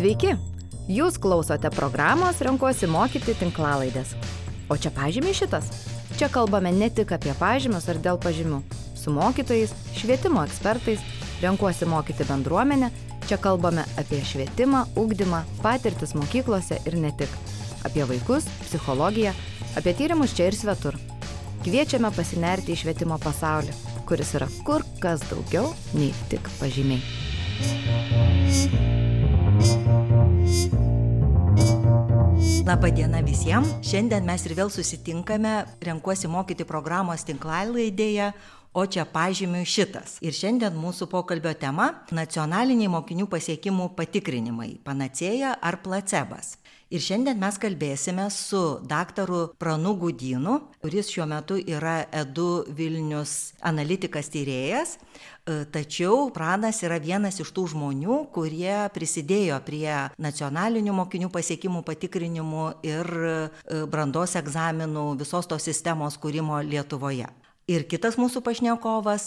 Sveiki! Jūs klausote programos Renkuosi mokyti tinklalaidės. O čia pažymiai šitas. Čia kalbame ne tik apie pažymius ar dėl pažymių. Su mokytojais, švietimo ekspertais, renkuosi mokyti bendruomenę. Čia kalbame apie švietimą, ugdymą, patirtis mokyklose ir ne tik. Apie vaikus, psichologiją, apie tyrimus čia ir svetur. Kviečiame pasinerti į švietimo pasaulį, kuris yra kur kas daugiau nei tik pažymiai. Labadiena visiems. Šiandien mes ir vėl susitinkame Renkuosi mokyti programos tinklalaidėje, o čia pažymiu šitas. Ir šiandien mūsų pokalbio tema - nacionaliniai mokinių pasiekimų patikrinimai - panacėja ar placebas. Ir šiandien mes kalbėsime su daktaru Pranu Gudynu, kuris šiuo metu yra Edu Vilnius analitikas tyrėjas, e, tačiau Pranas yra vienas iš tų žmonių, kurie prisidėjo prie nacionalinių mokinių pasiekimų patikrinimų ir e, brandos egzaminų visos tos sistemos kūrimo Lietuvoje. Ir kitas mūsų pašnekovas,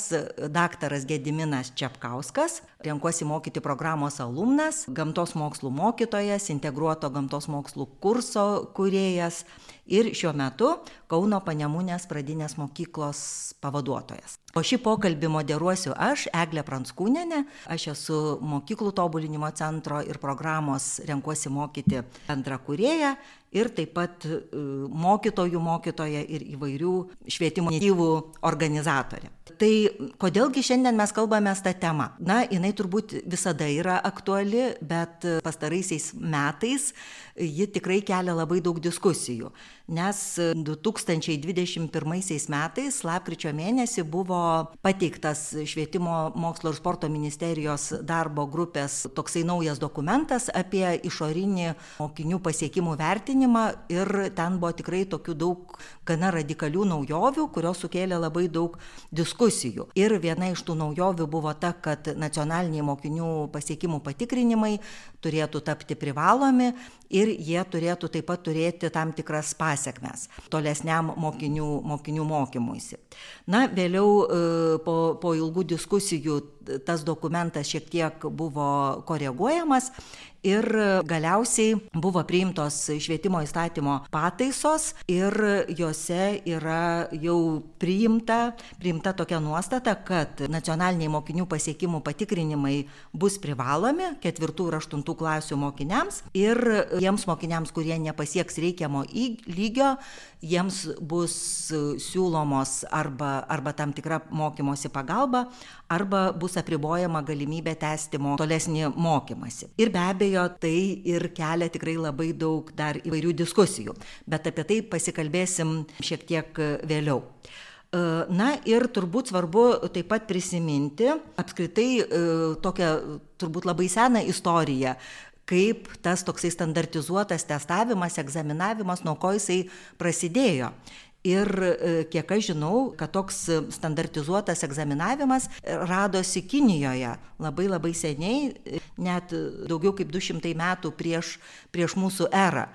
daktaras Gediminas Čiapkauskas, renkuosi mokyti programos alumnas, gamtos mokslų mokytojas, integruoto gamtos mokslų kurso kuriejas ir šiuo metu Kauno Panemunės pradinės mokyklos pavaduotojas. O šį pokalbį moderuosiu aš, Eglė Pranskūnenė, aš esu mokyklų tobulinimo centro ir programos renkuosi mokyti bendra kurėja ir taip pat e, mokytojų mokytoja ir įvairių švietimo iniciatyvų organizatorė. Tai kodėlgi šiandien mes kalbame tą temą? Na, jinai turbūt visada yra aktuali, bet pastaraisiais metais ji tikrai kelia labai daug diskusijų. Nes 2021 metais, lapkričio mėnesį, buvo pateiktas Švietimo mokslo ir sporto ministerijos darbo grupės toksai naujas dokumentas apie išorinį mokinių pasiekimų vertinimą ir ten buvo tikrai tokių daug gana radikalių naujovių, kurios sukėlė labai daug diskusijų. Ir viena iš tų naujovių buvo ta, kad nacionaliniai mokinių pasiekimų patikrinimai turėtų tapti privalomi ir jie turėtų taip pat turėti tam tikras pasiekmes tolesniam mokinių, mokinių mokymuisi. Na, vėliau e, po, po ilgų diskusijų tas dokumentas šiek tiek buvo koreguojamas ir galiausiai buvo priimtos švietimo įstatymo pataisos ir juose yra jau priimta, priimta tokia nuostata, kad nacionaliniai mokinių pasiekimų patikrinimai bus privalomi ketvirtų ir aštuntų klasių mokiniams ir jiems mokiniams, kurie nepasieks reikiamo lygio, jiems bus siūlomos arba, arba tam tikra mokymosi pagalba, arba bus apribojama galimybė tęsti mo, tolesnį mokymasi. Ir be abejo, tai ir kelia tikrai labai daug dar įvairių diskusijų, bet apie tai pasikalbėsim šiek tiek vėliau. E, na ir turbūt svarbu taip pat prisiminti apskritai e, tokią turbūt labai seną istoriją, kaip tas toksai standartizuotas testavimas, egzaminavimas, nuo ko jisai prasidėjo. Ir e, kiek aš žinau, kad toks standartizuotas egzaminavimas radosi Kinijoje labai labai seniai, net daugiau kaip 200 metų prieš, prieš mūsų erą.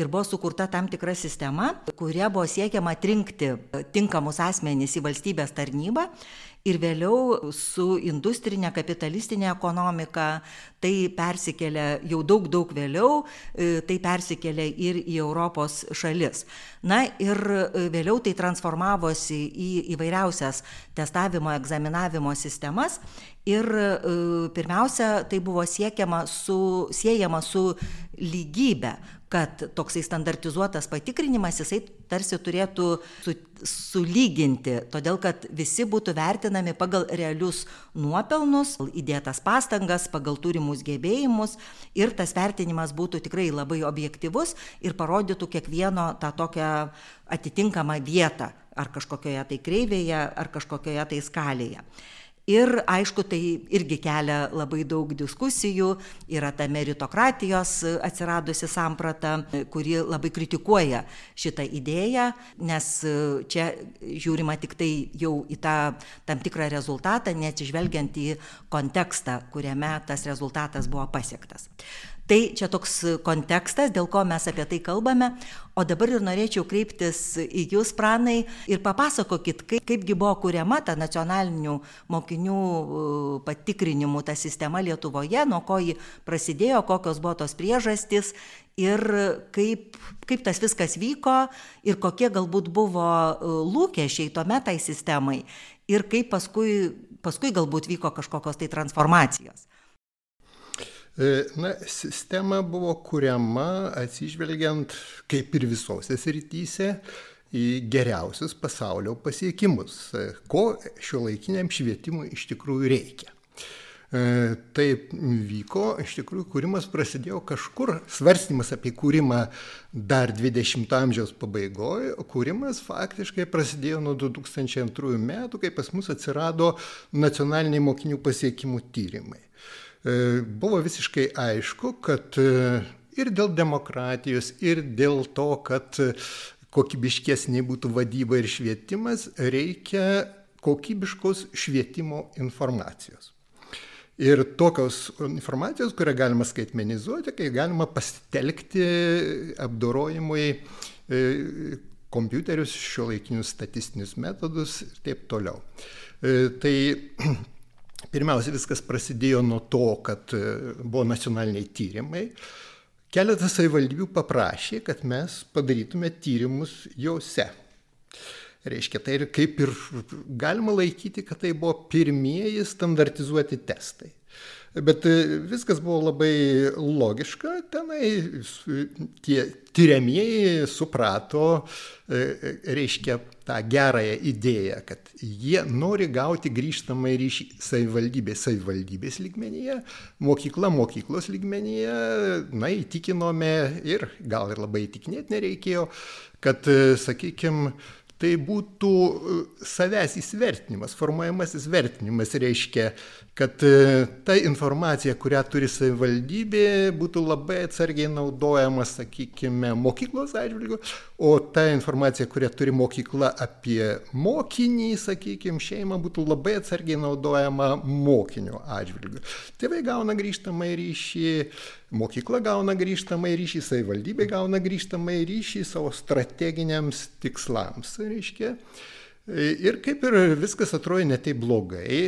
Ir buvo sukurta tam tikra sistema, kuria buvo siekiama atrinkti tinkamus asmenys į valstybės tarnybą ir vėliau su industrinė kapitalistinė ekonomika tai persikėlė jau daug daug vėliau, e, tai persikėlė ir į Europos šalis. Na ir e, vėliau tai transformavosi į įvairiausias testavimo, egzaminavimo sistemas ir e, pirmiausia, tai buvo siekiama su, siejama su lygybė, kad toksai standartizuotas patikrinimas jisai tarsi turėtų su, sulyginti, todėl kad visi būtų vertinami pagal realius nuopelnus, įdėtas pastangas, pagal turimus gebėjimus ir tas vertinimas būtų tikrai labai objektivus ir parodytų kiekvieno tą tokią atitinkamą vietą ar kažkokioje tai kreivėje, ar kažkokioje tai skalėje. Ir aišku, tai irgi kelia labai daug diskusijų, yra ta meritokratijos atsiradusi samprata, kuri labai kritikuoja šitą idėją, nes čia žiūrima tik tai jau į tą tam tikrą rezultatą, neatsižvelgiant į kontekstą, kuriame tas rezultatas buvo pasiektas. Tai čia toks kontekstas, dėl ko mes apie tai kalbame. O dabar ir norėčiau kreiptis į Jūs, Pranai, ir papasakokit, kaip, kaipgi buvo kuriama ta nacionalinių mokinių patikrinimų ta sistema Lietuvoje, nuo ko ji prasidėjo, kokios buvo tos priežastys ir kaip, kaip tas viskas vyko ir kokie galbūt buvo lūkesčiai tuomet tai sistemai ir kaip paskui, paskui galbūt vyko kažkokios tai transformacijos. E, na, sistema buvo kuriama atsižvelgiant, kaip ir visose srityse, į geriausius pasaulio pasiekimus, e, ko šio laikiniam švietimui iš tikrųjų reikia. E, taip vyko, iš tikrųjų kūrimas prasidėjo kažkur, svarstymas apie kūrimą dar 20-ojo amžiaus pabaigoje, o kūrimas faktiškai prasidėjo nuo 2002 metų, kai pas mus atsirado nacionaliniai mokinių pasiekimų tyrimai. E, buvo visiškai aišku, kad e, ir dėl demokratijos, ir dėl to, kad kokybiškesnė būtų vadyba ir švietimas, reikia kokybiškos švietimo informacijos. Ir tokios informacijos, kurią galima skaitmenizuoti, kai galima pasitelkti apdorojimui e, kompiuterius, šio laikinius statistinius metodus ir taip toliau. Tai Pirmiausia, viskas prasidėjo nuo to, kad e, buvo nacionaliniai tyrimai. Keletas savivaldybių paprašė, kad mes padarytume tyrimus jose. Reiškia, tai ir kaip ir galima laikyti, kad tai buvo pirmieji standartizuoti testai. Bet e, viskas buvo labai logiška, tenai tie tyriamieji suprato, e, reiškia, tą gerąją idėją, kad jie nori gauti grįžtamą ryšį savivaldybės savivaldybės lygmenyje, mokykla mokyklos lygmenyje, na, įtikinome ir gal ir labai įtikinėti nereikėjo, kad, e, sakykime, tai būtų savęs įsvertinimas, formuojamasis vertinimas reiškia, kad e, ta informacija, kurią turi savivaldybė, būtų labai atsargiai naudojama, sakykime, mokyklos atžvilgiu, o ta informacija, kurią turi mokykla apie mokinį, sakykime, šeimą, būtų labai atsargiai naudojama mokinio atžvilgiu. Tėvai gauna grįžtamą ryšį, mokykla gauna grįžtamą ryšį, savivaldybė gauna grįžtamą ryšį savo strateginiams tikslams. Reiškia, Ir kaip ir viskas atrodė netai blogai,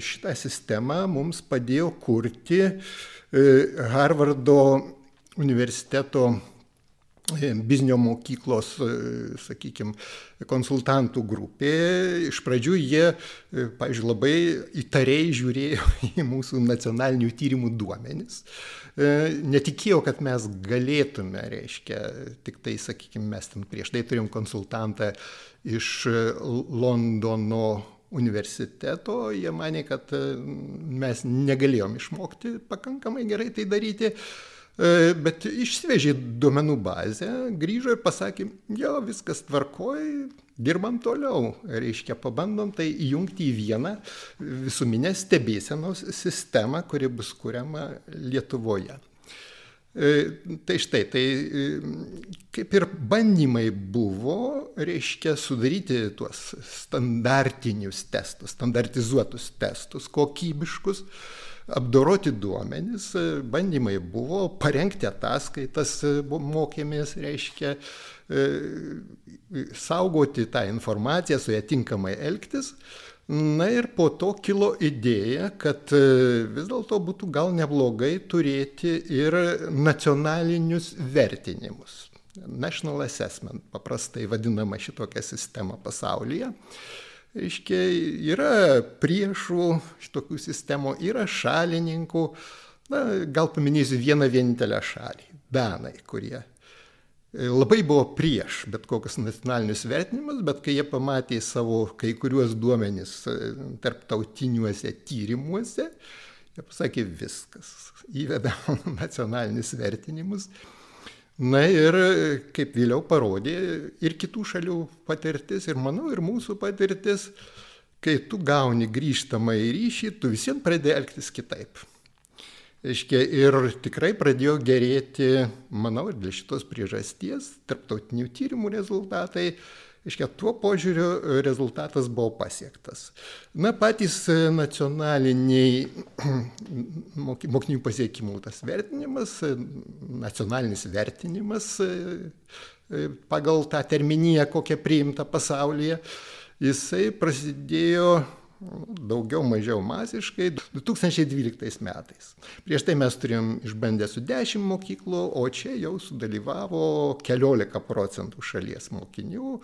šitą sistemą mums padėjo kurti e, Harvardo universiteto e, biznio mokyklos, e, sakykime, konsultantų grupė. Iš pradžių jie, pažiūrėjau, labai įtariai žiūrėjo į mūsų nacionalinių tyrimų duomenis. Netikėjau, kad mes galėtume, reiškia, tik tai, sakykime, mes ten prieš tai turėjom konsultantą iš e, Londono universiteto, jie mane, kad e, mes negalėjom išmokti pakankamai gerai tai daryti, e, bet išsivežė duomenų bazę, grįžo ir pasakė, jo, viskas tvarkoj, dirbam toliau, reiškia, pabandom tai įjungti į vieną visuminę stebėsenos sistemą, kuri bus kuriama Lietuvoje. E, tai štai, tai e, kaip ir bandymai buvo, reiškia, sudaryti tuos standartinius testus, standartizuotus testus, kokybiškus, apdoroti duomenis, e, bandymai buvo, parengti ataskaitas mokėmės, reiškia, saugoti tą informaciją, su ją tinkamai elgtis. Na ir po to kilo idėja, kad e, vis dėlto būtų gal neblogai turėti ir nacionalinius vertinimus. National Assessment, paprastai vadinama šitokia sistema pasaulyje. Iškia, yra priešų šitokių sistemų, yra šalininkų. Na, gal paminėsiu vieną vienintelę šalį - Danai, kurie labai buvo prieš bet kokius nacionalinius vertinimus, bet kai jie pamatė savo kai kuriuos duomenys e, tarptautiniuose tyrimuose, jie pasakė viskas, įvedam nacionalinius vertinimus. Na ir kaip vėliau parodė ir kitų šalių patirtis, ir manau, ir mūsų patirtis, kai tu gauni grįžtamą į ryšį, tu visiems pradedi elgtis kitaip. Reiškia, ir tikrai pradėjo gerėti, manau, ir dėl šitos priežasties, tarptautinių tyrimų rezultatai, Iškia, tuo požiūriu rezultatas buvo pasiektas. Na, patys nacionaliniai mokinių pasiekimų tas vertinimas, nacionalinis vertinimas pagal tą terminiją, kokią priimta pasaulyje, jisai prasidėjo daugiau mažiau masiškai 2012 metais. Prieš tai mes turėjom išbandę su 10 mokyklų, o čia jau sudalyvavo keliolika procentų šalies mokinių,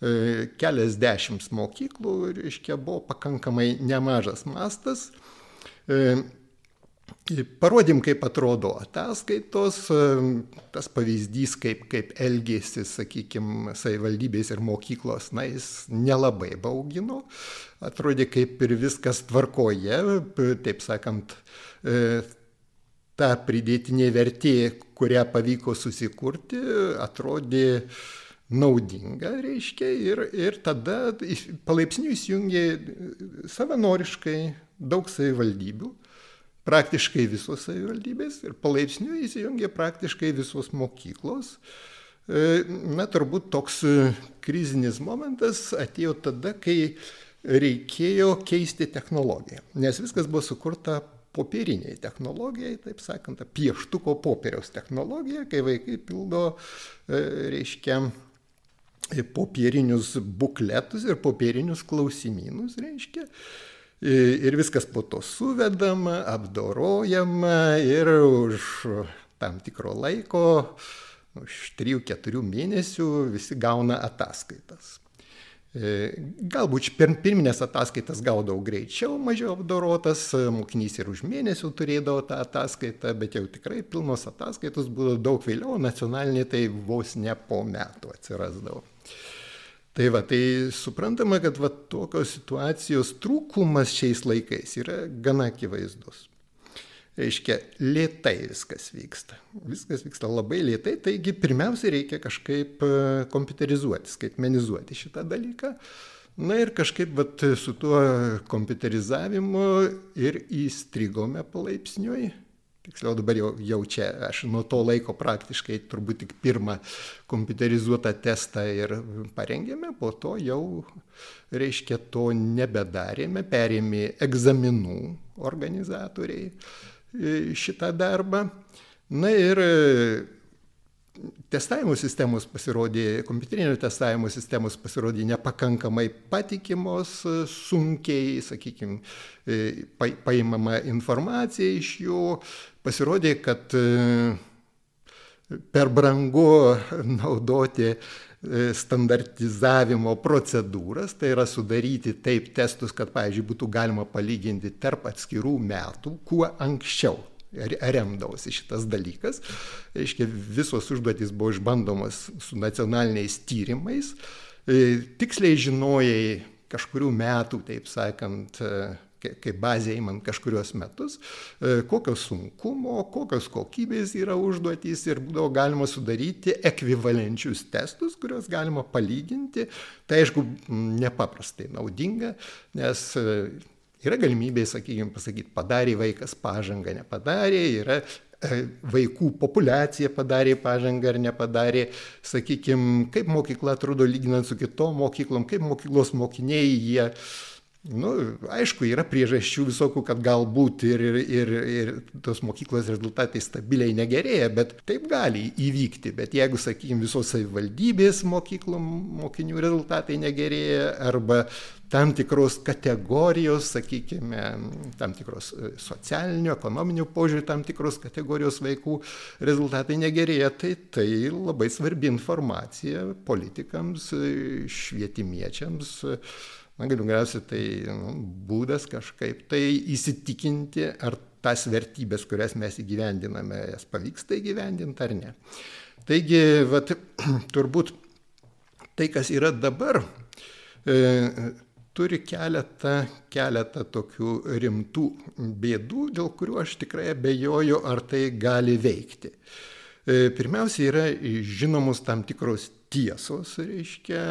e, keliasdešimt mokyklų, reiškia, buvo pakankamai nemažas mastas. E, Parodym, kaip atrodo ataskaitos, tas pavyzdys, kaip, kaip elgėsi, sakykime, savivaldybės ir mokyklos, na, jis nelabai baugino, atrodė kaip ir viskas tvarkoje, taip sakant, e, ta pridėtinė vertė, kurią pavyko susikurti, atrodė naudinga, reiškia, ir, ir tada palaipsniui įsijungė savanoriškai daug savivaldybių praktiškai visos savivaldybės ir palaipsniui įsijungė praktiškai visos mokyklos. E, na, turbūt toks e, krizinis momentas atėjo tada, kai reikėjo keisti technologiją, nes viskas buvo sukurta popieriniai technologijai, taip sakant, pieštuko popieriaus technologija, kai vaikai pildo, e, reiškia, popierinius bukletus ir popierinius klausimynus, reiškia, ir viskas po to suvedama, apdorojama ir už tam tikro laiko, už 3-4 mėnesių visi gauna ataskaitas. E, galbūt pirminės ataskaitas gaudavau greičiau, mažiau apdorotas, mokinys ir už mėnesių turėdavo tą ataskaitą, bet jau tikrai pilnos ataskaitos būdavo daug vėliau, nacionaliniai tai vos ne po metų atsirasdavo. Tai va, tai suprantama, kad va, tokios situacijos trūkumas šiais laikais yra gana akivaizdus. Reiškia, lietai viskas vyksta. Viskas vyksta labai lietai, taigi pirmiausia reikia kažkaip e, kompiuterizuoti, skaitmenizuoti šitą dalyką. Na ir kažkaip vat, su tuo kompiuterizavimu ir įstrigome palaipsniui tiksliau dabar jau, jau čia aš nuo to laiko praktiškai turbūt tik pirmą kompiuterizuotą testą ir parengėme, po to jau, reiškia, to nebedarėme, perėmė egzaminų organizatoriai šitą darbą. Na ir testavimo sistemos pasirodė, kompiuterinio testavimo sistemos pasirodė nepakankamai patikimos, sunkiai, sakykime, paimama informacija iš jų, pasirodė, kad e, per brangu naudoti e, standartizavimo procedūras, tai yra sudaryti taip testus, kad, pavyzdžiui, būtų galima palyginti tarp atskirų metų, kuo anksčiau remdavosi šitas dalykas. Reiškia, visos užduotys buvo išbandomos su nacionaliniais tyrimais. E, tiksliai žinojai kažkurių metų, taip sakant, e, kaip bazė įmant kažkurios metus, e, kokios sunkumo, kokios kokybės yra užduotys ir būdavo galima sudaryti ekvivalenčius testus, kuriuos galima palyginti. Tai aišku, nepaprastai naudinga, nes Yra galimybė, sakykime, pasakyti, padarė vaikas pažangą, nepadarė, yra e, vaikų populiacija padarė pažangą ar nepadarė, sakykime, kaip mokykla atrodo lyginant su kitom mokyklom, kaip mokyklos mokiniai jie Nu, aišku, yra priežasčių visokių, kad galbūt ir, ir, ir, ir tos mokyklos rezultatai stabiliai negerėja, bet taip gali įvykti. Bet jeigu, sakykime, visos savivaldybės mokyklų mokinių rezultatai negerėja arba tam tikros kategorijos, sakykime, tam tikros e, socialinių, ekonominių požiūrį, tam tikros kategorijos vaikų rezultatai negerėja, tai tai labai svarbi informacija politikams, e, švietimiečiams na, galiausiai tai nu, būdas kažkaip tai įsitikinti, ar tas vertybės, kurias mes įgyvendiname, jas pavyksta įgyvendinti ar ne. Taigi, vat, turbūt tai, kas yra dabar, e, turi keletą, keletą tokių rimtų bėdų, dėl kurių aš tikrai abejoju, ar tai gali veikti. E, pirmiausia, yra žinomos tam tikros tiesos, reiškia,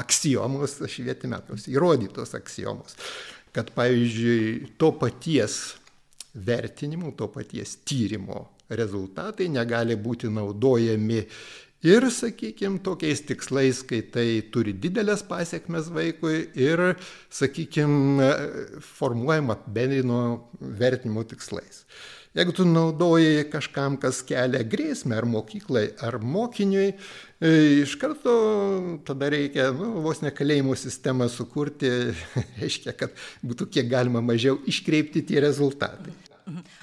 aksiomos švietime, tos įrodytos aksiomos, kad pavyzdžiui to paties vertinimo, to paties tyrimo rezultatai negali būti naudojami ir, sakykime, tokiais tikslais, kai tai turi didelės pasiekmes vaikui ir, sakykime, formuojama bendrino vertinimo tikslais. Jeigu tu naudoji kažkam, kas kelia grėsmę ar mokyklai, ar mokiniui, e, iš karto tada reikia nu, vos nekalėjimo sistemą sukurti, reiškia, kad būtų kiek galima mažiau iškreipti tie rezultatai.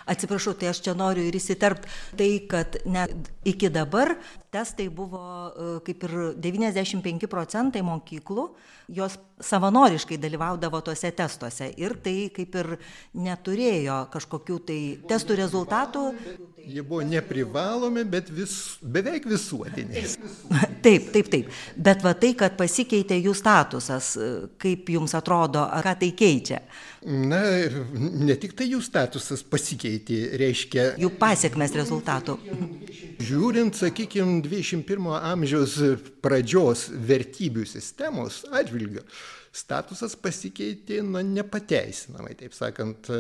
Atsiprašau, tai aš čia noriu ir įsiterpt tai, kad net iki dabar testai buvo e, kaip ir 95 procentai mokyklų, jos savanoriškai dalyvaudavo tuose testuose ir tai kaip ir neturėjo kažkokių tai testų rezultatų. Jie buvo neprivalomi, bet vis, beveik visuotiniai. Taip, taip, taip. Bet va tai, kad pasikeitė jų statusas, e, kaip jums atrodo, ką tai keičia? Na, ne tik tai jų statusas pasikeitė, reiškia. Jų pasiekmes rezultatų. Žiūrint, sakykime, 21 amžiaus pradžios vertybių sistemos atžvilgiu, statusas pasikeitė, na, nepateisinamai, taip sakant.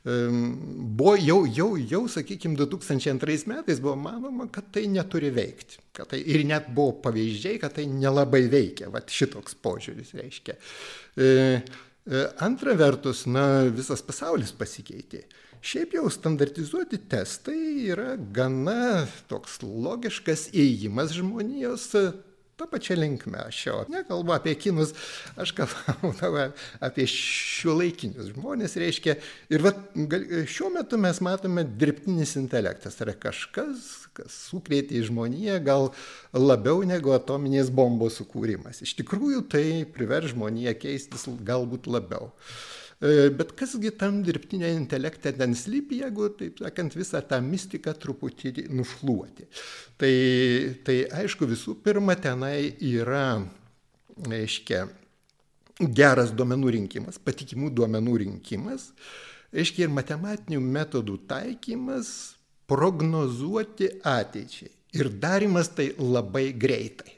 Buvo jau, jau, jau, sakykime, 2002 metais buvo manoma, kad tai neturi veikti. Tai, ir net buvo pavyzdžiai, kad tai nelabai veikia, va šitoks požiūris reiškia. E, E, antra vertus, na, visas pasaulis pasikeitė. Šiaip jau standartizuoti testai yra gana toks logiškas įėjimas žmonijos e, tą pačią linkmę. Aš jau nekalbu apie kinus, aš kalbu apie šiuolaikinius žmonės, reiškia. Ir va, šiuo metu mes matome dirbtinis intelektas. Tai yra kažkas, kas sukrėtė žmoniją gal labiau negu atominės bombos sukūrimas. Iš tikrųjų tai priver žmoniją keistis galbūt labiau. E, bet kasgi tam dirbtinė intelekte ten slypi, jeigu, taip sakant, visą tą mistiką truputį nušluoti. Tai, tai aišku, visų pirma, tenai yra, reiškia, geras duomenų rinkimas, patikimų duomenų rinkimas, reiškia ir matematinių metodų taikymas prognozuoti ateičiai. Ir darimas tai labai greitai.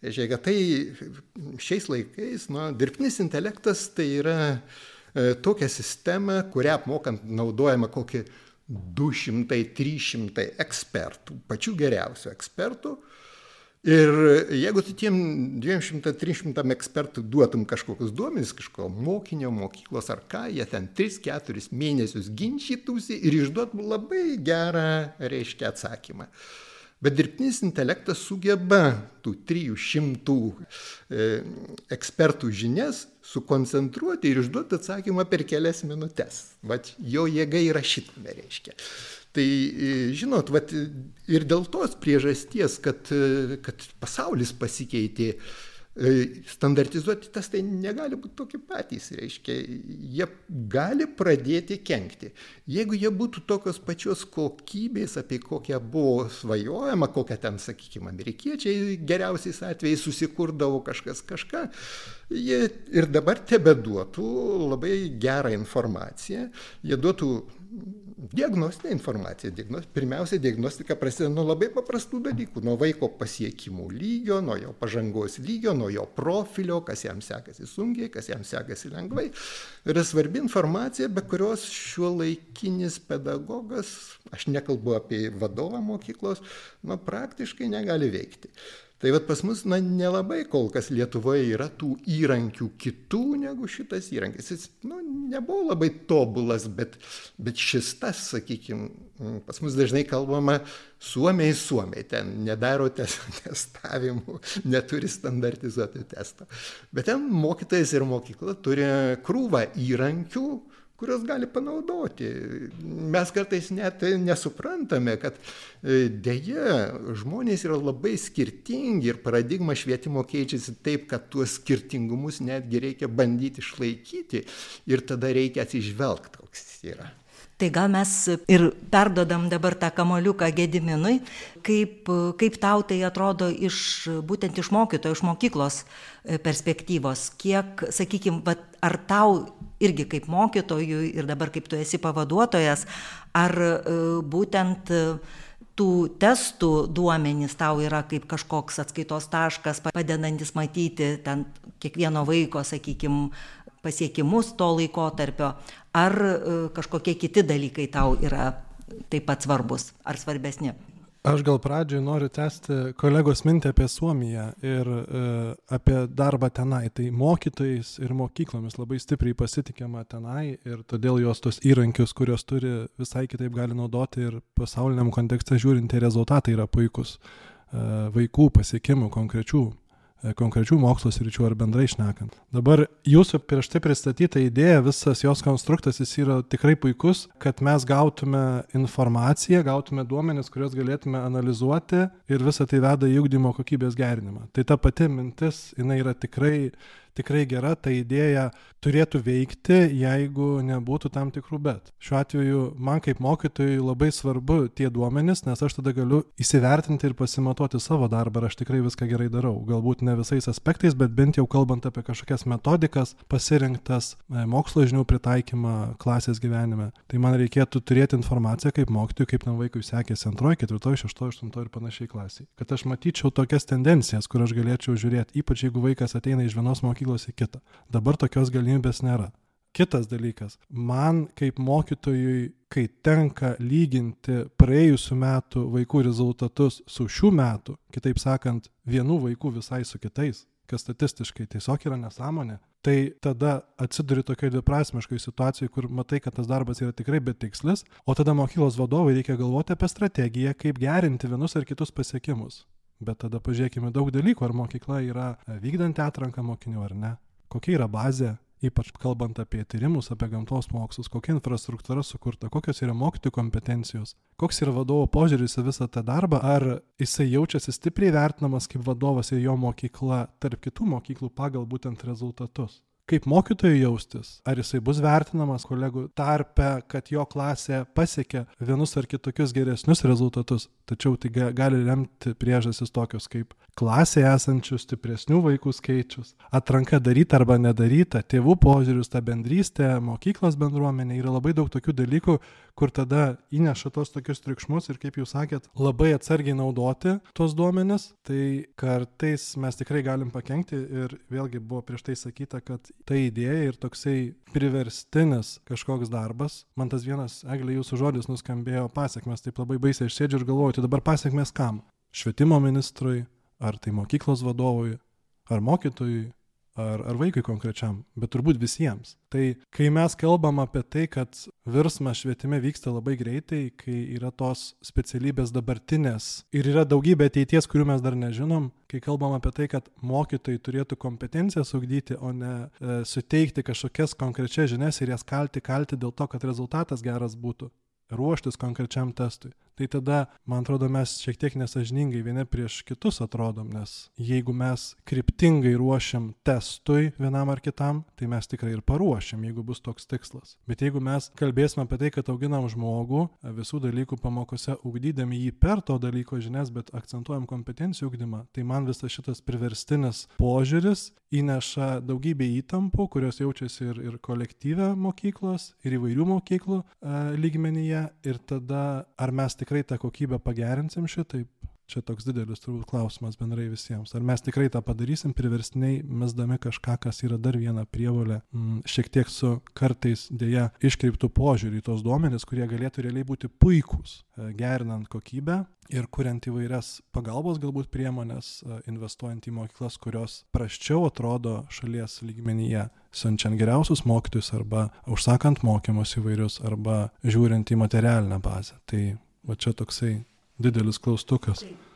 Žiūrėk, tai šiais laikais, nu, dirbtinis intelektas tai yra e, tokia sistema, kurią apmokant naudojama kokį 200-300 ekspertų, pačių geriausių ekspertų, Ir jeigu tu tiem 200-300 ekspertų duotum kažkokius duomenys, kažko mokinio, mokyklos ar ką, jie ten 3-4 mėnesius ginčytųsi ir išduotų labai gerą, reiškia, atsakymą. Bet dirbtinis intelektas sugeba tų 300 e, ekspertų žinias sukoncentruoti ir išduoti atsakymą per kelias minutės. Vat jo jėga yra šitame reiškia. Tai e, žinot, vat, ir dėl tos priežasties, kad, e, kad pasaulis pasikeitė, standartizuoti testai negali būti tokie patys, reiškia, jie gali pradėti kenkti. Jeigu jie būtų tokios pačios kokybės, apie kokią buvo svajojama, kokią ten, sakykime, amerikiečiai geriausiais atvejais susikurdavo kažkas kažką, jie ir dabar tebe duotų labai gerą informaciją, jie duotų diagnostinė informacija. Diagnos, pirmiausia, diagnostika prasideda nuo labai paprastų dalykų. Nuo vaiko pasiekimų lygio, nuo jo pažangos lygio, nuo jo profilio, kas jam sekasi sunkiai, kas jam sekasi lengvai. Yra svarbi informacija, be kurios šiuo laikinis pedagogas, aš nekalbu apie vadovą mokyklos, nu, praktiškai negali veikti. Tai vad pas mus, na, nelabai kol kas Lietuvoje yra tų įrankių kitų negu šitas įrankis. Jis, nu, nebuvo labai tobulas, bet, bet šis tas, sakykime, pas mus dažnai kalbama Suomiai, Suomiai, ten nedaro testavimų, neturi standartizuotų testų. Bet ten mokytojas ir mokykla turi krūvą įrankių, kuriuos gali panaudoti. Mes kartais net nesuprantame, kad e, dėja žmonės yra labai skirtingi ir paradigma švietimo keičiasi taip, kad tuos skirtingumus netgi reikia bandyti išlaikyti ir tada reikia atsižvelgti, koks jis yra. Tai gal mes ir perdodam dabar tą kamoliuką Gediminui, kaip, kaip tau tai atrodo iš, būtent iš mokytojo, iš mokyklos e, perspektyvos, kiek, sakykime, ar tau irgi kaip mokytojui ir dabar kaip tu esi pavaduotojas, ar e, būtent e, tų testų duomenys tau yra kaip kažkoks atskaitos taškas, padedantis matyti ten kiekvieno vaiko, sakykime, pasiekimus to laikotarpio, ar e, kažkokie kiti dalykai tau yra taip pat svarbus ar svarbesni? Aš gal pradžioj noriu tęsti kolegos mintį apie Suomiją ir e, apie darbą tenai. Tai mokytojais ir mokyklomis labai stipriai pasitikima tenai ir todėl jos tos įrankius, kuriuos turi, visai kitaip gali naudoti ir pasauliniam kontekste žiūrint, tie rezultatai yra puikus. E, vaikų pasiekimų konkrečių konkrečių mokslo sričių ar bendrai šnekant. Dabar jūsų prieš tai pristatyta idėja, visas jos konstruktas jis yra tikrai puikus, kad mes gautume informaciją, gautume duomenis, kuriuos galėtume analizuoti ir visą tai veda į ūkdymo kokybės gerinimą. Tai ta pati mintis, jinai yra tikrai tikrai gera, ta idėja turėtų veikti, jeigu nebūtų tam tikrų bet. Šiuo atveju man kaip mokytojui labai svarbu tie duomenys, nes aš tada galiu įsivertinti ir pasimatuoti savo darbą, ar aš tikrai viską gerai darau. Galbūt ne visais aspektais, bet bent jau kalbant apie kažkokias metodikas, pasirinktas e, mokslo žinių pritaikymą klasės gyvenime. Tai man reikėtų turėti informaciją kaip mokytojui, kaip tam vaikui sekėsi antroji, ketvirtoji, šeštoji, aštuntoji ir panašiai klasiai. Kad aš matyčiau tokias tendencijas, kur aš galėčiau žiūrėti, ypač jeigu vaikas ateina iš vienos mokyklos mokyklos į kitą. Dabar tokios galimybės nėra. Kitas dalykas, man kaip mokytojui, kai tenka lyginti praėjusių metų vaikų rezultatus su šių metų, kitaip sakant, vienų vaikų visai su kitais, kas statistiškai tiesiog yra nesąmonė, tai tada atsiduri tokioje dviprasmiškoje situacijoje, kur matai, kad tas darbas yra tikrai betikslis, o tada mokyklos vadovai reikia galvoti apie strategiją, kaip gerinti vienus ar kitus pasiekimus. Bet tada pažiūrėkime daug dalykų, ar mokykla yra vykdanti atranką mokinių ar ne. Kokia yra bazė, ypač kalbant apie tyrimus, apie gamtos mokslus, kokia infrastruktūra sukurta, kokios yra mokytojų kompetencijos, koks yra vadovo požiūris į visą tą darbą, ar jisai jaučiasi stipriai vertinamas kaip vadovas ir jo mokykla tarp kitų mokyklų pagal būtent rezultatus kaip mokytojui jaustis, ar jisai bus vertinamas kolegų tarpe, kad jo klasė pasiekė vienus ar kitokius geresnius rezultatus, tačiau tai gali lemti priežasis tokios kaip klasėje esančių stipresnių vaikų skaičius, atranka daryta arba nedaryta, tėvų požiūrius, ta bendrystė, mokyklos bendruomenė, yra labai daug tokių dalykų, kur tada įneša tos tokius triukšmus ir, kaip jūs sakėt, labai atsargiai naudoti tuos duomenis, tai kartais mes tikrai galim pakengti ir vėlgi buvo prieš tai sakyta, kad ta idėja ir toksai priverstinis kažkoks darbas, man tas vienas, Eglė, jūsų žodis nuskambėjo pasiekmes, taip labai baisiai aš sėdžiu ir galvoju, tai dabar pasiekmes kam? Švietimo ministrui, ar tai mokyklos vadovui, ar mokytojui, ar, ar vaikui konkrečiam, bet turbūt visiems. Tai kai mes kalbam apie tai, kad virsmas švietime vyksta labai greitai, kai yra tos specialybės dabartinės ir yra daugybė ateities, kurių mes dar nežinom, kai kalbam apie tai, kad mokytojai turėtų kompetencijas ugdyti, o ne e, suteikti kažkokias konkrečias žinias ir jas kalti, kalti dėl to, kad rezultatas geras būtų ruoštis konkrečiam testui tai tada, man atrodo, mes šiek tiek nesažiningai vieni prieš kitus atrodom, nes jeigu mes kryptingai ruošiam testui vienam ar kitam, tai mes tikrai ir paruošiam, jeigu bus toks tikslas. Bet jeigu mes kalbėsime apie tai, kad auginam žmogų visų dalykų pamokose, ugdydami jį per to dalyko žinias, bet akcentuojam kompetencijų ugdymą, tai man visas šitas priverstinis požiūris įneša daugybę įtampų, kurios jaučiasi ir, ir kolektyvę mokyklos, ir įvairių mokyklų e, lygmenyje. Ir tada ar mes tik tikrai tą kokybę pagerinsim šitaip? Čia toks didelis turbūt klausimas bendrai visiems. Ar mes tikrai tą padarysim priverstiniai, mesdami kažką, kas yra dar viena prievolė, mm, šiek tiek su kartais dėja iškreiptų požiūrį į tos duomenys, kurie galėtų realiai būti puikūs, e, gerinant kokybę ir kuriant įvairias pagalbos galbūt priemonės, e, investuojant į mokyklas, kurios praščiau atrodo šalies lygmenyje, siunčiant geriausius mokytojus arba užsakant mokymus įvairius arba žiūrint į materialinę bazę. Tai va čia toksai didelis klaustukas. Taip.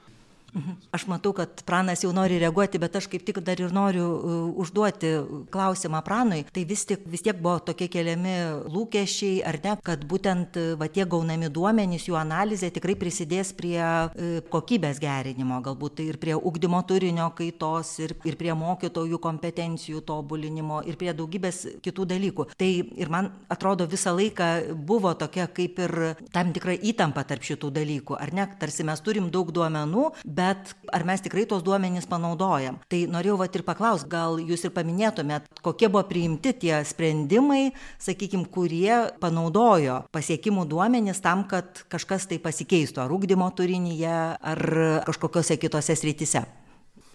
Aš matau, kad pranas jau nori reaguoti, bet aš kaip tik dar ir noriu uh, užduoti klausimą pranui. Tai vis, tik, vis tiek buvo tokie keliami lūkesčiai, ar ne, kad būtent uh, va, tie gaunami duomenys, jų analizė tikrai prisidės prie uh, kokybės gerinimo, galbūt tai ir prie ugdymo turinio kaitos, ir, ir prie mokytojų kompetencijų tobulinimo, ir prie daugybės kitų dalykų. Tai ir man atrodo visą laiką buvo tokia kaip ir tam tikra įtampa tarp šitų dalykų, ar ne, tarsi mes turim daug duomenų, bet bet ar mes tikrai tos duomenys panaudojam? Tai norėjau vat ir paklaust gal jūs ir paminėtumėt kokie buvo priimti tie sprendimai sakykim kurie panaudojo pasiekimų duomenis tam kad kažkas tai pasikeistų ar ugdymo turinyje ar kažkokiose kitose srityse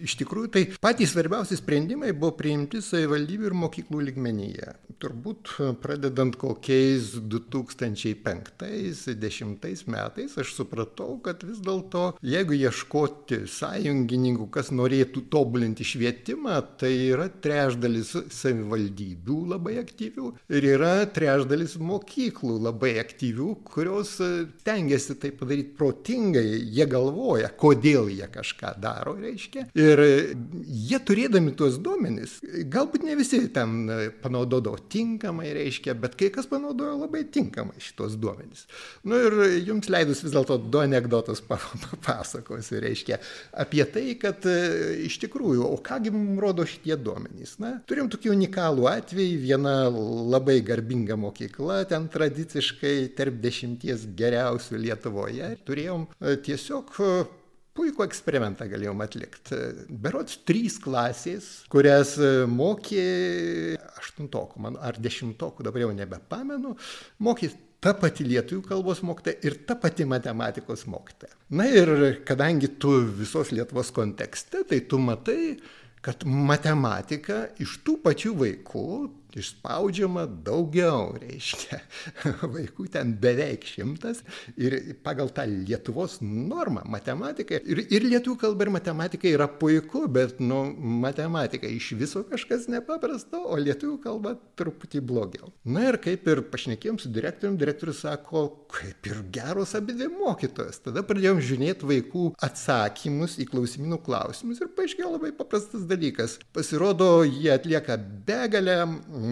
Iš tikrųjų, tai patys svarbiausi sprendimai buvo priimti savivaldybių ir mokyklų lygmenyje. Turbūt pradedant kokiais 2005-2010 metais aš supratau, kad vis dėlto, jeigu ieškoti sąjungininkų, kas norėtų tobulinti švietimą, tai yra trešdalis savivaldybių labai aktyvių ir yra trešdalis mokyklų labai aktyvių, kurios tengiasi tai padaryti protingai, jie galvoja, kodėl jie kažką daro, reiškia. Ir jie turėdami tuos duomenys, galbūt ne visi ten panaudodavo tinkamai, reiškia, bet kai kas panaudojo labai tinkamai šitos duomenys. Na nu, ir jums leidus vis dėlto du anegdotus papasakosiu, reiškia, apie tai, kad iš tikrųjų, o kągi mums rodo šitie duomenys. Na, turim tokį unikalų atvejį, viena labai garbinga mokykla, ten tradiciškai tarp dešimties geriausių Lietuvoje. Turėjom tiesiog puikų eksperimentą galėjom atlikti. Berots trys klasės, kurias mokė aštuntokų, man ar dešimtokų, dabar jau nebepamenu, mokė ta pati lietuvių kalbos mokytoja ir ta pati matematikos mokytoja. Na ir kadangi tu visos Lietuvos kontekste, tai tu matai, kad matematika iš tų pačių vaikų išspaudžiama daugiau, reiškia, vaikų ten beveik šimtas ir pagal tą Lietuvos normą matematika ir, ir lietuvių kalba ir matematika yra puiku, bet, nu, matematika iš viso kažkas nepaprasta, o lietuvių kalba truputį blogiau. Na ir kaip ir pašnekėjom su direktorium, direktorius sako, kaip ir geros abi dvi mokytojas. Tada pradėjom žiūrėti vaikų atsakymus į klausimynų klausimus ir paaiškėjo labai paprastas dalykas. Pasirodo, jie atlieka begalę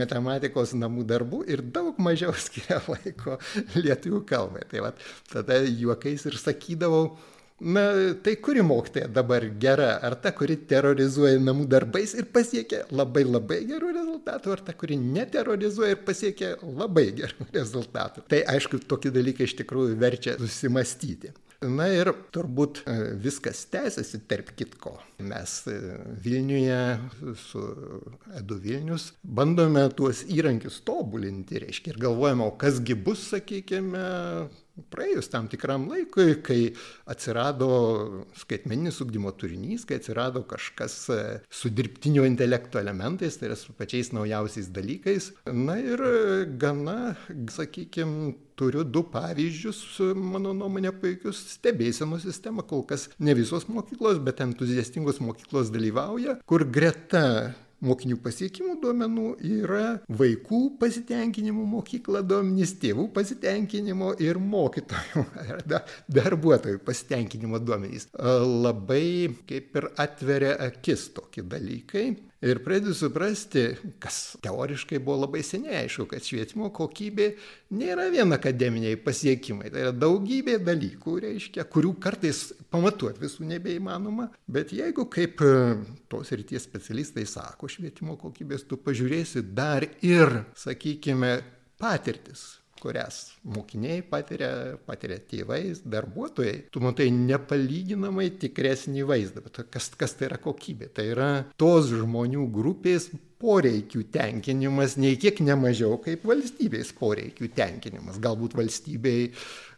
matematikos namų darbų ir daug mažiau skiria laiko lietuvių kalbai. Tai va, tada juokais ir sakydavau, na, tai kuri mokytoja dabar gera, ar ta, kuri terrorizuoja namų darbais ir pasiekia labai labai gerų rezultatų, ar ta, kuri neterrorizuoja ir pasiekia labai gerų rezultatų. Tai aišku, tokie dalykai iš tikrųjų verčia susimastyti. Na ir turbūt e, viskas tęsiasi tarp kitko. Mes e, Vilniuje su Edu Vilnius bandome tuos įrankius tobulinti, reiškia, ir galvojame, o kasgi bus, sakykime, praėjus tam tikram laikui, kai atsirado skaitmeninis ugdymo turinys, kai atsirado kažkas e, su dirbtinio intelekto elementais, tai yra su pačiais naujausiais dalykais. Na ir gana, sakykime, turiu du pavyzdžius, mano nuomonė, puikius stebėsenos sistemą. Kol kas ne visos mokyklos, bet entuziastingos mokyklos dalyvauja, kur greta mokinių pasiekimų duomenų yra vaikų pasitenkinimo mokykla duomenys, tėvų pasitenkinimo ir mokytojų ar darbuotojų pasitenkinimo duomenys. Labai kaip ir atveria akis tokie dalykai. Ir pradedi suprasti, kas teoriškai buvo labai seniai aišku, kad švietimo kokybė nėra vien akademiniai pasiekimai. Tai yra daugybė dalykų, reiškia, kurių kartais pamatuoti visų nebeįmanoma. Bet jeigu, kaip e, tos ryties specialistai sako, švietimo kokybės, tu pažiūrėsi dar ir, sakykime, patirtis kurias mokiniai patiria, patiria tėvai, darbuotojai, tu matai nepalyginamai tikresnį vaizdą. Bet kas, kas tai yra kokybė? Tai yra tos žmonių grupės poreikių tenkinimas nei kiek nemažiau kaip valstybės poreikių tenkinimas. Galbūt valstybei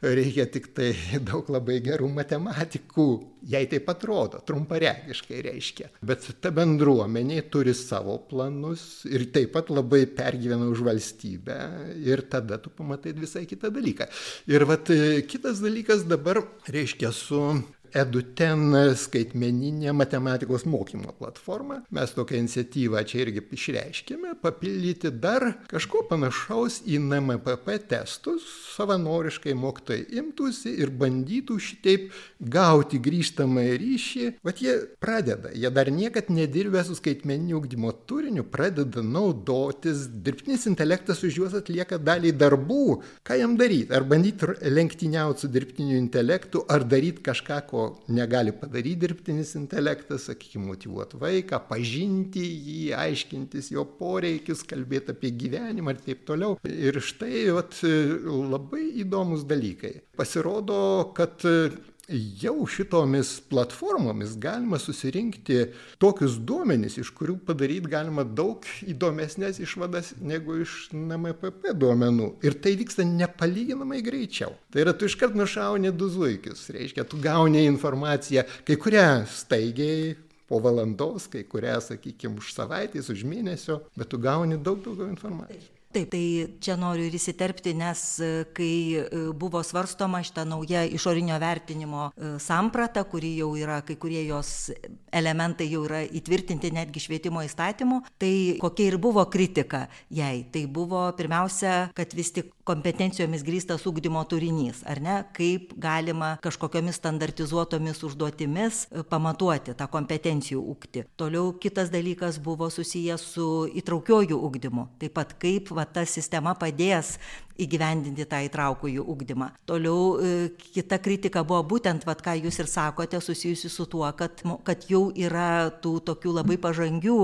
reikia tik tai daug labai gerų matematikų, jai taip atrodo, trumparegiškai reiškia. Bet ta bendruomenė turi savo planus ir taip pat labai pergyvena už valstybę ir tada tu pamatai visai kitą dalyką. Ir vat kitas dalykas dabar reiškia su eduten skaitmeninė matematikos mokymo platforma. Mes tokią iniciatyvą čia irgi išreiškėme, papildyti dar kažko panašaus į NMPP testus, savanoriškai mokytojai imtųsi ir bandytų šitaip gauti grįžtamą ryšį. Vat jie pradeda, jie dar niekad nedirbę su skaitmeniniu ugdymo turiniu, pradeda naudotis, dirbtinis intelektas už juos atlieka dalį darbų. Ką jam daryti? Ar bandyti lenktyniauti su dirbtiniu intelektu, ar daryti kažką, ko ko negali padaryti dirbtinis intelektas, sakykime, motivuoti vaiką, pažinti jį, aiškintis jo poreikius, kalbėti apie gyvenimą ir taip toliau. Ir štai vat, labai įdomus dalykai. Pasirodo, kad jau šitomis platformomis galima susirinkti tokius duomenis, iš kurių padaryti galima daug įdomesnės išvadas negu iš NMPP duomenų. Ir tai vyksta nepalyginamai greičiau. Tai yra, tu iškart nušauni du zuikius, reiškia, tu gauni informaciją, kai kurią staigiai po valandos, kai kurią, sakykime, už savaitės, už mėnesio, bet tu gauni daug daugiau informacijos. Taip, tai čia noriu ir įsiterpti, nes e, kai e, buvo svarstoma šitą naują išorinio vertinimo e, sampratą, kuri jau yra, kai kurie jos elementai jau yra įtvirtinti netgi švietimo įstatymu, tai kokia ir buvo kritika jai. Tai buvo pirmiausia, kad vis tik kompetencijomis grįstas ugdymo turinys, ar ne, kaip galima kažkokiamis standartizuotomis užduotimis pamatuoti tą kompetencijų ugti. Toliau kitas dalykas buvo susijęs su įtraukiojų ugdymu, taip pat kaip va, ta sistema padės įgyvendinti tą įtraukųjų ugdymą. Toliau e, kita kritika buvo būtent, vat, ką jūs ir sakote, susijusi su tuo, kad, kad jau yra tų tokių labai pažangių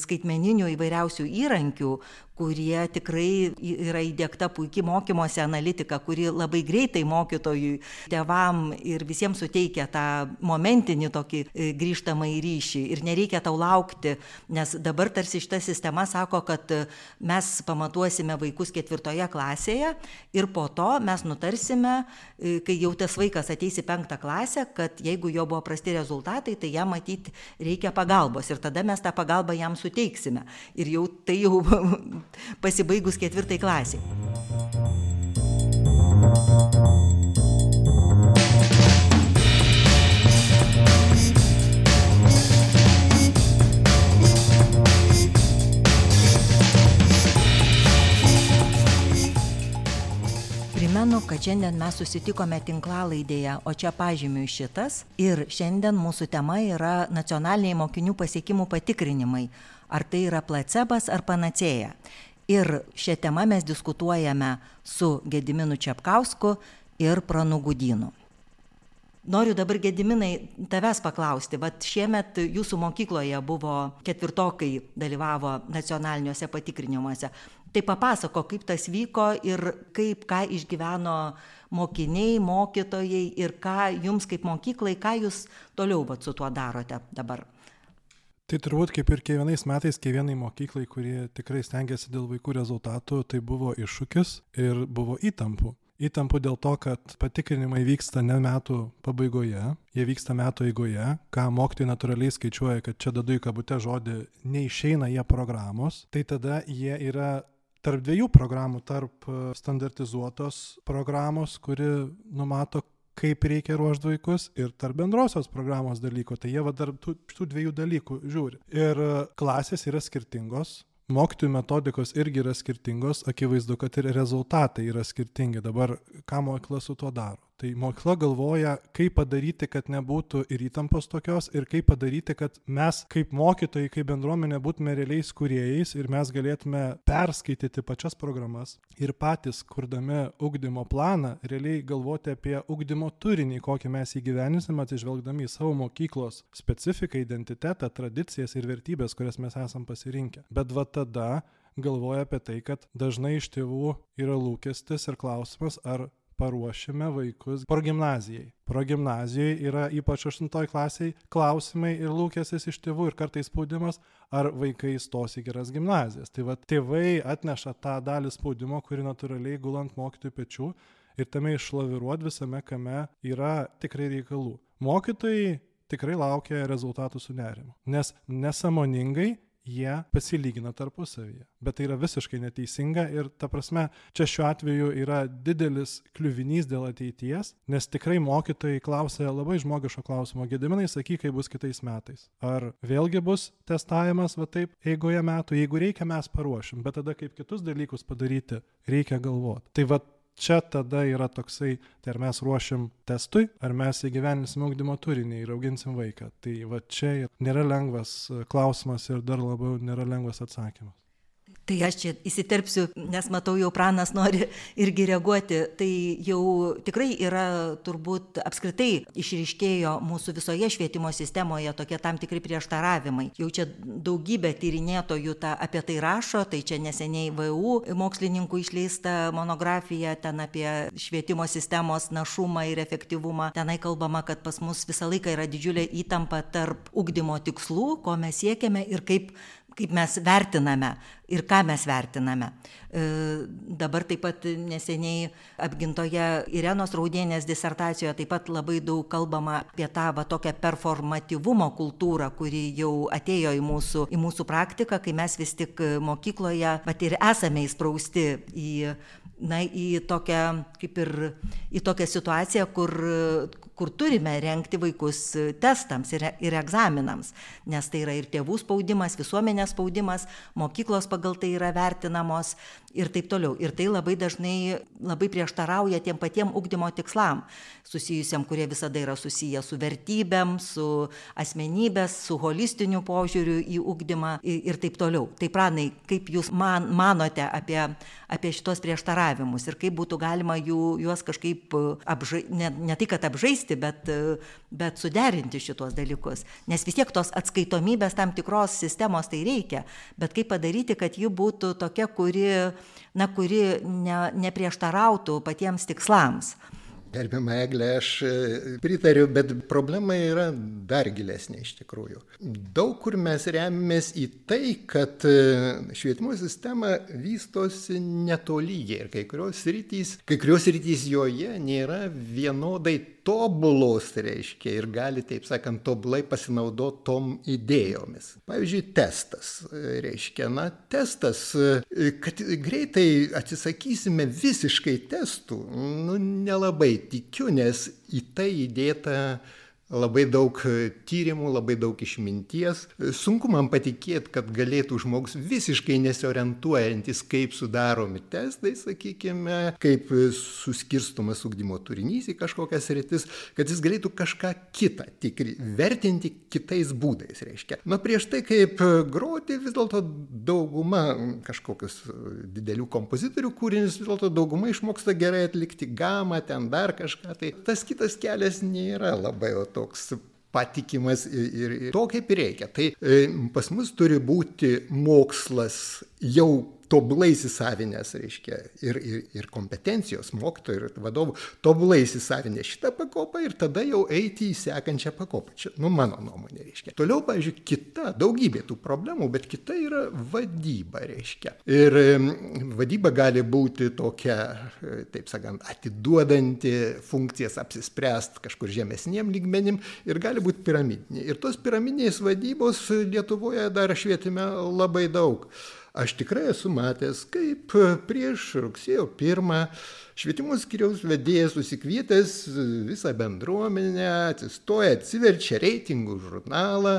skaitmeninių įvairiausių įrankių, kurie tikrai yra įdėkta puikiai mokymosi analitika, kuri labai greitai mokytojui, tevam ir visiems suteikia tą momentinį tokį e, grįžtamą į ryšį. Ir nereikia tau laukti, nes dabar tarsi šita sistema sako, kad e, mes pamatuosime vaikus ketvirtoje klasėje ir po to mes nutarsime, e, kai jau tas vaikas ateis į penktą klasę, kad jeigu jo buvo prasti rezultatai, tai jam matyti reikia pagalbos ir tada mes tą pagalbą jam suteiksime. Ir jau tai jau pasibaigus ketvirtai klasiai. Kad šiandien mes susitikome tinklalaidėje, o čia pažymiu šitas. Ir šiandien mūsų tema yra nacionaliniai mokinių pasiekimų patikrinimai ar tai yra placebas ar panacėja. Ir šią temą mes diskutuojame su Gediminu Čiapkausku ir Pranugudynu. Noriu dabar Gediminai tavęs paklausti, vad šiemet jūsų mokykloje buvo ketvirtokai dalyvavo nacionaliniuose patikrinimuose. Tai papasako, kaip tas vyko ir kaip ką išgyveno mokiniai, mokytojai ir ką jums kaip mokyklai, ką jūs toliau vat, su tuo darote dabar. Tai turbūt kaip ir kiekvienais metais, kiekvienai mokyklai, kurie tikrai stengiasi dėl vaikų rezultatų, tai buvo iššūkis ir buvo įtampų. Įtampų dėl to, kad patikrinimai vyksta ne metų pabaigoje, jie vyksta metų eigoje, ką mokytojai natūraliai skaičiuoja, kad čia dadu į kabutę žodį, neišeina jie programos, tai tada jie yra tarp dviejų programų, tarp standartizuotos programos, kuri numato kaip reikia ruošti vaikus ir tarp bendrosios programos dalykų. Tai jie va dar tų, tų dviejų dalykų žiūri. Ir e, klasės yra skirtingos, mokytojų metodikos irgi yra skirtingos, akivaizdu, kad ir rezultatai yra skirtingi. Dabar ką mokykla su tuo daro? Tai mokykla galvoja, kaip padaryti, kad nebūtų ir įtampos tokios, ir kaip padaryti, kad mes kaip mokytojai, kaip bendruomenė būtume realiais kuriejais ir mes galėtume perskaityti pačias programas ir patys, kurdami ugdymo planą, realiai galvoti apie ugdymo turinį, kokį mes įgyvenysime, atsižvelgdami į savo mokyklos specifiką, identitetą, tradicijas ir vertybės, kurias mes esam pasirinkę. Bet va tada galvoja apie tai, kad dažnai iš tėvų yra lūkestis ir klausimas, ar paruošime vaikus progimnazijai. Progimnazijai yra ypač 8 klasiai klausimai ir lūkestis iš tėvų ir kartais spaudimas, ar vaikai stos į geras gimnazijas. Tai va tėvai atneša tą dalį spaudimo, kuri natūraliai gulant mokytojų pečių ir tame išlaviruot visame, kame yra tikrai reikalų. Mokytojai tikrai laukia rezultatų su nerimu, nes nesamoningai jie pasilygina tarpusavyje. Bet tai yra visiškai neteisinga ir ta prasme, čia šiuo atveju yra didelis kliuvinys dėl ateities, nes tikrai mokytojai klausia labai žmogiško klausimo, gediminai sakyk, kaip bus kitais metais. Ar vėlgi bus testavimas va taip eigoje metų, jeigu reikia mes paruošim, bet tada kaip kitus dalykus padaryti, reikia galvoti. Tai va čia tada yra toksai, tai ar mes ruošiam testui, ar mes įgyveninsim ugdymo turinį ir auginsim vaiką. Tai va čia nėra lengvas klausimas ir dar labiau nėra lengvas atsakymas. Tai aš čia įsiterpsiu, nes matau, jau pranas nori irgi reaguoti. Tai jau tikrai yra turbūt apskritai išryškėjo mūsų visoje švietimo sistemoje tokie tam tikri prieštaravimai. Jau čia daugybė tyrinėtojų tą, apie tai rašo, tai čia neseniai VU mokslininkų išleista monografija ten apie švietimo sistemos našumą ir efektyvumą. Tenai kalbama, kad pas mus visą laiką yra didžiulė įtampa tarp ugdymo tikslų, ko mes siekiame ir kaip kaip mes vertiname ir ką mes vertiname. E, dabar taip pat neseniai apgintoje Irenos Raudienės disertacijoje taip pat labai daug kalbama apie tą va tokią performatyvumo kultūrą, kuri jau atėjo į mūsų, į mūsų praktiką, kai mes vis tik mokykloje pat ir esame įsprausti į na, į tokią, kaip ir į tokią situaciją, kur, kur turime renkti vaikus testams ir, ir egzaminams, nes tai yra ir tėvų spaudimas, visuomenės spaudimas, mokyklos pagal tai yra vertinamos ir taip toliau. Ir tai labai dažnai labai prieštarauja tiem patiem ugdymo tikslam, susijusiam, kurie visada yra susiję su vertybėm, su asmenybės, su holistiniu požiūriu į ugdymą ir, taip toliau. Tai pranai, kaip jūs man, manote apie, apie šitos prieštaravimus ir kaip būtų galima jų, juos kažkaip apžai, ne, ne tai, kad apžaisti, bet, bet suderinti šitos dalykus. Nes vis tiek tos atskaitomybės tam tikros sistemos tai reikia, bet kaip padaryti, kad ji būtų tokia, kuri na, kuri ne, neprieštarautų patiems tikslams. Gerbiama Eglė, aš e, pritariu, bet problema yra dar gilesnė iš tikrųjų. Daug kur mes remiamės į tai, kad e, švietimo sistema vystosi netolygiai ir kai kurios rytys, kai kurios rytys joje nėra vienodai tobulos, reiškia, ir gali, taip sakant, tobulai pasinaudoti tom idėjomis. Pavyzdžiui, testas, reiškia, na, testas, kad greitai atsisakysime visiškai testų, nu, nelabai tikiu, nes į tai įdėta labai daug e, tyrimų, labai daug išminties. Sunku man patikėti, kad galėtų žmogus visiškai nesiorientuojantis, kaip sudaromi testai, sakykime, kaip suskirstomas ugdymo turinys į kažkokias rytis, kad jis galėtų kažką kitą tikri, vertinti kitais būdais, reiškia. Na prieš tai, kaip groti, vis dėlto dauguma kažkokius didelių kompozitorių kūrinius, vis dėlto dauguma išmoksta gerai atlikti gamą, ten dar kažką. Tai tas kitas kelias nėra labai o toks patikimas ir, ir to kaip reikia. Tai e, pas mus turi būti mokslas jau tobulai įsisavinęs, reiškia, ir, ir, ir kompetencijos mokytojų ir vadovų, tobulai įsisavinę šitą pakopą ir tada jau eiti į sekančią pakopą. Čia, nu, mano nuomonė, reiškia. Toliau, pavyzdžiui, kita, daugybė tų problemų, bet kita yra vadyba, reiškia. Ir vadyba gali būti tokia, e, taip sakant, atiduodanti funkcijas apsispręst kažkur žemesniem lygmenim ir gali būti piramidinė. Ir tos piramidinės vadybos Lietuvoje dar švietime labai daug. Aš tikrai esu matęs, kaip prieš rugsėjo pirmą švietimo skiriaus vedėjas susikvietęs visą bendruomenę, atsistoja, atsiverčia reitingų žurnalą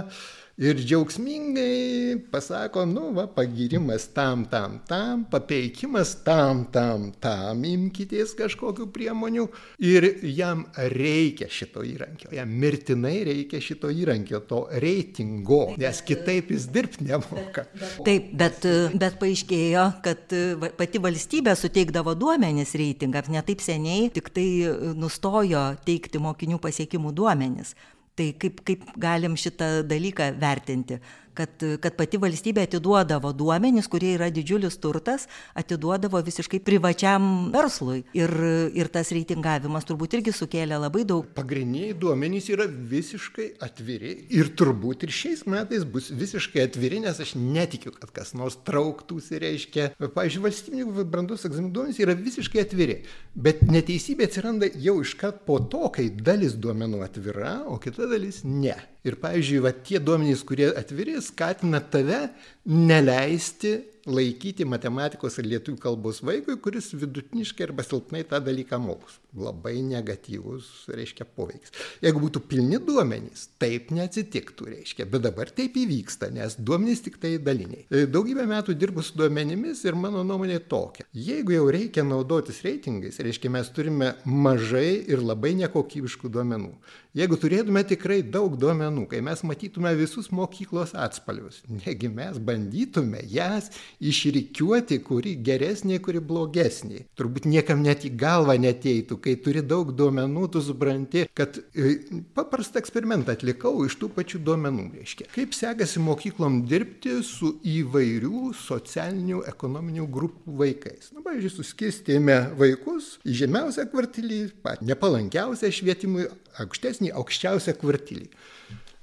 ir džiaugsmingai pasako, nu, va, pagirimas tam, tam, tam, papeikimas tam, tam, tam, imkitės kažkokių priemonių ir jam reikia šito įrankio, jam mirtinai reikia šito įrankio, to reitingo, nes kitaip jis dirbti nemoka. Taip, bet, bet paaiškėjo, kad pati valstybė suteikdavo duomenis reitingams, netaip seniai tik tai nustojo teikti mokinių pasiekimų duomenis. Tai kaip, kaip galim šitą dalyką vertinti? Kad, kad pati valstybė atiduodavo duomenys, kurie yra didžiulis turtas, atiduodavo visiškai privačiam verslui. Ir, ir tas reitingavimas turbūt irgi sukėlė labai daug. Pagrindiniai duomenys yra visiškai atviri ir turbūt ir šiais metais bus visiškai atviri, nes aš netikiu, kad kas nors trauktųsi, reiškia. Pavyzdžiui, valstybinių brandos egzaminų duomenys yra visiškai atviri, bet neteisybė atsiranda jau iškart po to, kai dalis duomenų atvira, o kita dalis ne. Ir, pavyzdžiui, va, tie duomenys, kurie atviri, skatina tave neleisti laikyti matematikos ir lietuvių kalbos vaikui, kuris vidutiniškai arba silpnai tą dalyką mokus. Labai negatyvus, reiškia, poveikis. Jeigu būtų pilni duomenys, taip neatsitiktų, reiškia, bet dabar taip įvyksta, nes duomenys tik tai daliniai. E, daugybę metų dirbu su duomenimis ir mano nuomonė tokia. Jeigu jau reikia naudotis reitingais, reiškia, mes turime mažai ir labai nekokybiškų duomenų. Jeigu turėtume tikrai daug duomenų, kai mes matytume visus mokyklos atspalvius, negi mes bandytume jas išrikiuoti, kuri geresnė, kuri blogesnė. Turbūt niekam net į galvą neteitų, kai turi daug duomenų, tu supranti, kad e, paprastą eksperimentą atlikau iš tų pačių duomenų. Reiškia, kaip sekasi mokyklom dirbti su įvairių socialinių, ekonominių grupų vaikais. Na, pavyzdžiui, suskistėme vaikus į žemiausią kvartilį, nepalankiausią švietimui, aukštesnį, aukščiausią kvartilį.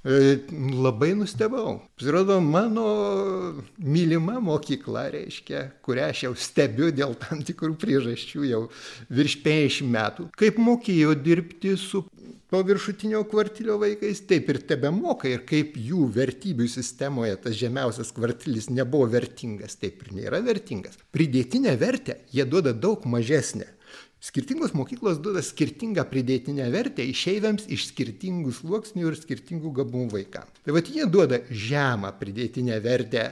E, labai nustebau. Pasirodo, mano mylima mokykla, reiškia, kurią aš jau stebiu dėl tam tikrų priežasčių jau virš 50 metų, kaip mokėjo dirbti su to viršutinio kvartilio vaikais, taip ir tebe moka ir kaip jų vertybių sistemoje tas žemiausias kvartilis nebuvo vertingas, taip ir nėra vertingas. Pridėtinę vertę jie duoda daug mažesnę Skirtingos mokyklos duoda skirtingą pridėtinę vertę išeiviams iš skirtingų sluoksnių ir skirtingų gabumų vaikams. Tai vad jie duoda žemą pridėtinę vertę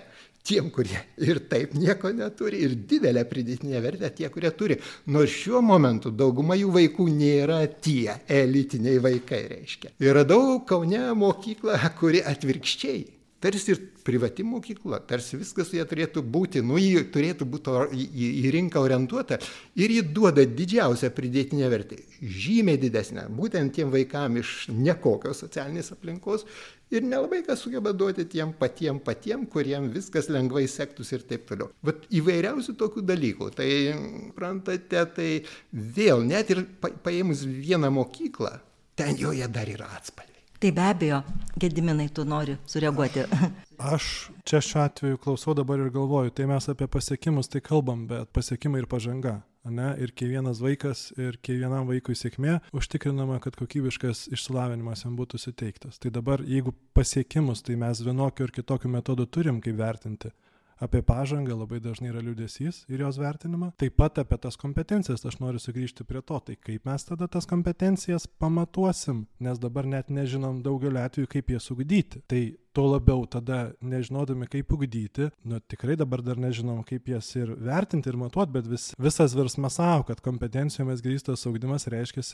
tiem, kurie ir taip nieko neturi, ir didelę pridėtinę vertę tie, kurie turi. Nors šiuo momentu dauguma jų vaikų nėra tie elitiniai vaikai, reiškia. Ir radau Kaune mokyklą, kuri atvirkščiai tarsi ir privati mokykla, tarsi viskas jie turėtų būti, nu, ji turėtų būti į, į, į rinką orientuota ir ji duoda didžiausią pridėtinę vertę, žymiai didesnę, būtent tiem vaikam iš nekokios socialinės aplinkos ir nelabai kas sugeba duoti tiem patiem patiem, kuriem viskas lengvai sektųsi ir taip toliau. Bet įvairiausių tokių dalykų, tai, prantate, tai vėl net ir paėmus vieną mokyklą, ten joje dar yra atspalviai. Tai be abejo, Gediminai, tu nori sureaguoti. Aš čia šiuo atveju klausau dabar ir galvoju, tai mes apie pasiekimus tai kalbam, bet pasiekimai ir pažanga. Ne? Ir kiekvienas vaikas ir kiekvienam vaikui sėkmė užtikrinama, kad kokybiškas išsilavinimas jam būtų suteiktas. Tai dabar, jeigu pasiekimus, tai mes vienokiu ir kitokiu metodu turim kaip vertinti apie pažangą labai dažnai yra liūdėsys ir jos vertinimą. Taip pat apie tas kompetencijas aš noriu sugrįžti prie to, tai kaip mes tada tas kompetencijas pamatuosim, nes dabar net nežinom daugeliu atveju, kaip jas ugdyti. Tai tuo labiau tada nežinodami, kaip ugdyti, nu tikrai dabar dar nežinom, kaip jas ir vertinti ir matuoti, bet vis, visas virsmas savo, kad kompetencijomis grįstas ugdymas reiškia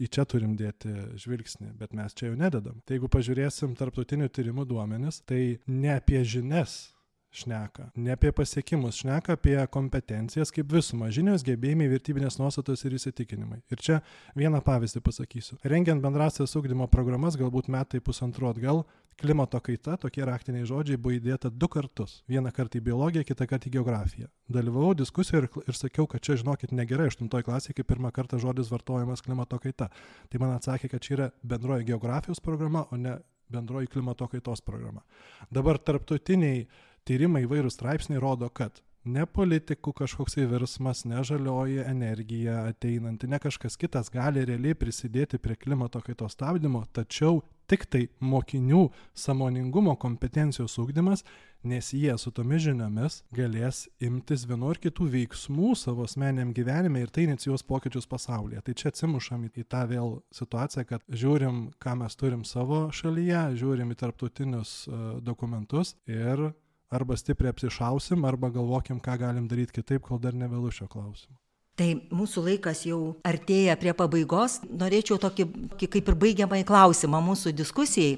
į čia turim dėti žvilgsnį, bet mes čia jau nededam. Tai jeigu pažiūrėsim tarptautinių tyrimų duomenis, tai ne apie žinias šneka. Ne apie pasiekimus šneka apie kompetencijas kaip visumą žinios gebėjimai vertybinės nuostatos ir įsitikinimai. Ir čia vieną pavyzdį pasakysiu. Rengiant bendrąsias ugdymo programas galbūt metai pusantrų atgal klimato kaita tokie raktiniai žodžiai buvo įdėta du kartus. Vieną kartą į biologiją kitą kartą į geografiją. Dalyvavau diskusijoj ir, ir sakiau kad čia žinokit negerai aštuntoj klasėj kai pirmą kartą žodis vartojamas klimato kaita. Tai man atsakė kad čia yra bendroji geografijos programa o ne bendroji klimato kaitos programa. Dabar tarptautiniai tyrimai įvairūs straipsniai rodo kad ne politikų kažkoksai virsmas ne žalioji energija ateinanti ne kažkas kitas gali realiai prisidėti prie klimato kaitos stabdymo tačiau tiktai mokinių sąmoningumo kompetencijos ugdymas nes jie su tomis žiniomis galės imtis vienų ar kitų veiksmų savo asmeniniam gyvenime ir tai inicijuos pokyčius pasaulyje. Tai čia atsimušam į tą vėl situaciją kad žiūrim ką mes turim savo šalyje žiūrim į tarptautinius e, dokumentus ir arba stipriai apsišausim, arba galvokim, ką galim daryti kitaip, kol dar nevėlu šio klausimu. Tai mūsų laikas jau artėja prie pabaigos. Norėčiau tokį kaip ir baigiamąjį klausimą mūsų diskusijai.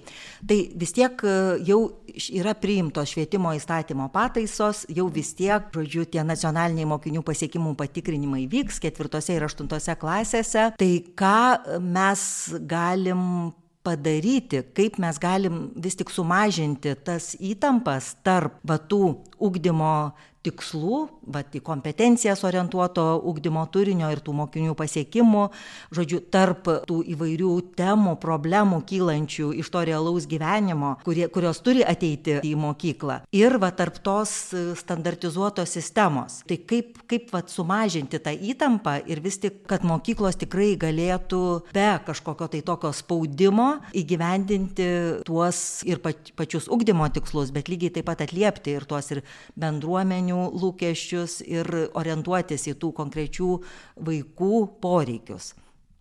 Tai vis tiek e, jau yra priimtos švietimo įstatymo pataisos, jau vis tiek, žodžiu, tie nacionaliniai mokinių pasiekimų patikrinimai vyks ketvirtose ir aštuntose klasėse. Tai ką mes galim padaryti, kaip mes galim vis tik sumažinti tas įtampas tarp va tų ugdymo tikslų, vat, į kompetencijas orientuoto ugdymo turinio ir tų mokinių pasiekimų, žodžiu, tarp tų įvairių temų, problemų kylančių iš to realaus gyvenimo, kurie, kurios turi ateiti į mokyklą. Ir va, tarp tos standartizuotos sistemos. Tai kaip, kaip va, sumažinti tą įtampą ir vis tik, kad mokyklos tikrai galėtų be kažkokio tai tokio spaudimo įgyvendinti tuos ir pačius ugdymo tikslus, bet lygiai taip pat atliepti ir tuos ir bendruomenių žmonių lūkesčius ir orientuotis į tų konkrečių vaikų poreikius.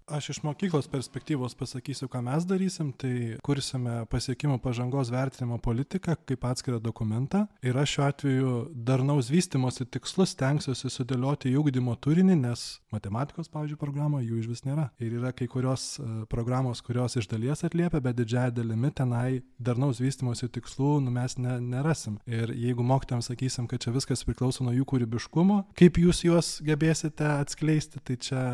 Aš iš mokyklos perspektyvos pasakysiu, ką mes darysim, tai kursime pasiekimų pažangos vertinimo politiką kaip atskirą dokumentą ir aš šiuo atveju darnaus vystimosi tikslus tenksiuosi sudėlioti į ugdymo turinį, nes matematikos, pavyzdžiui, programą jų iš vis nėra. Ir yra kai kurios e, programos, kurios iš dalies atliepia, bet didžiąją dalimi tenai darnaus vystimosi tikslų nu, mes ne, nerasim. Ir jeigu mokytams sakysim, kad čia viskas priklauso nuo jų kūrybiškumo, kaip jūs juos gebėsite atskleisti, tai čia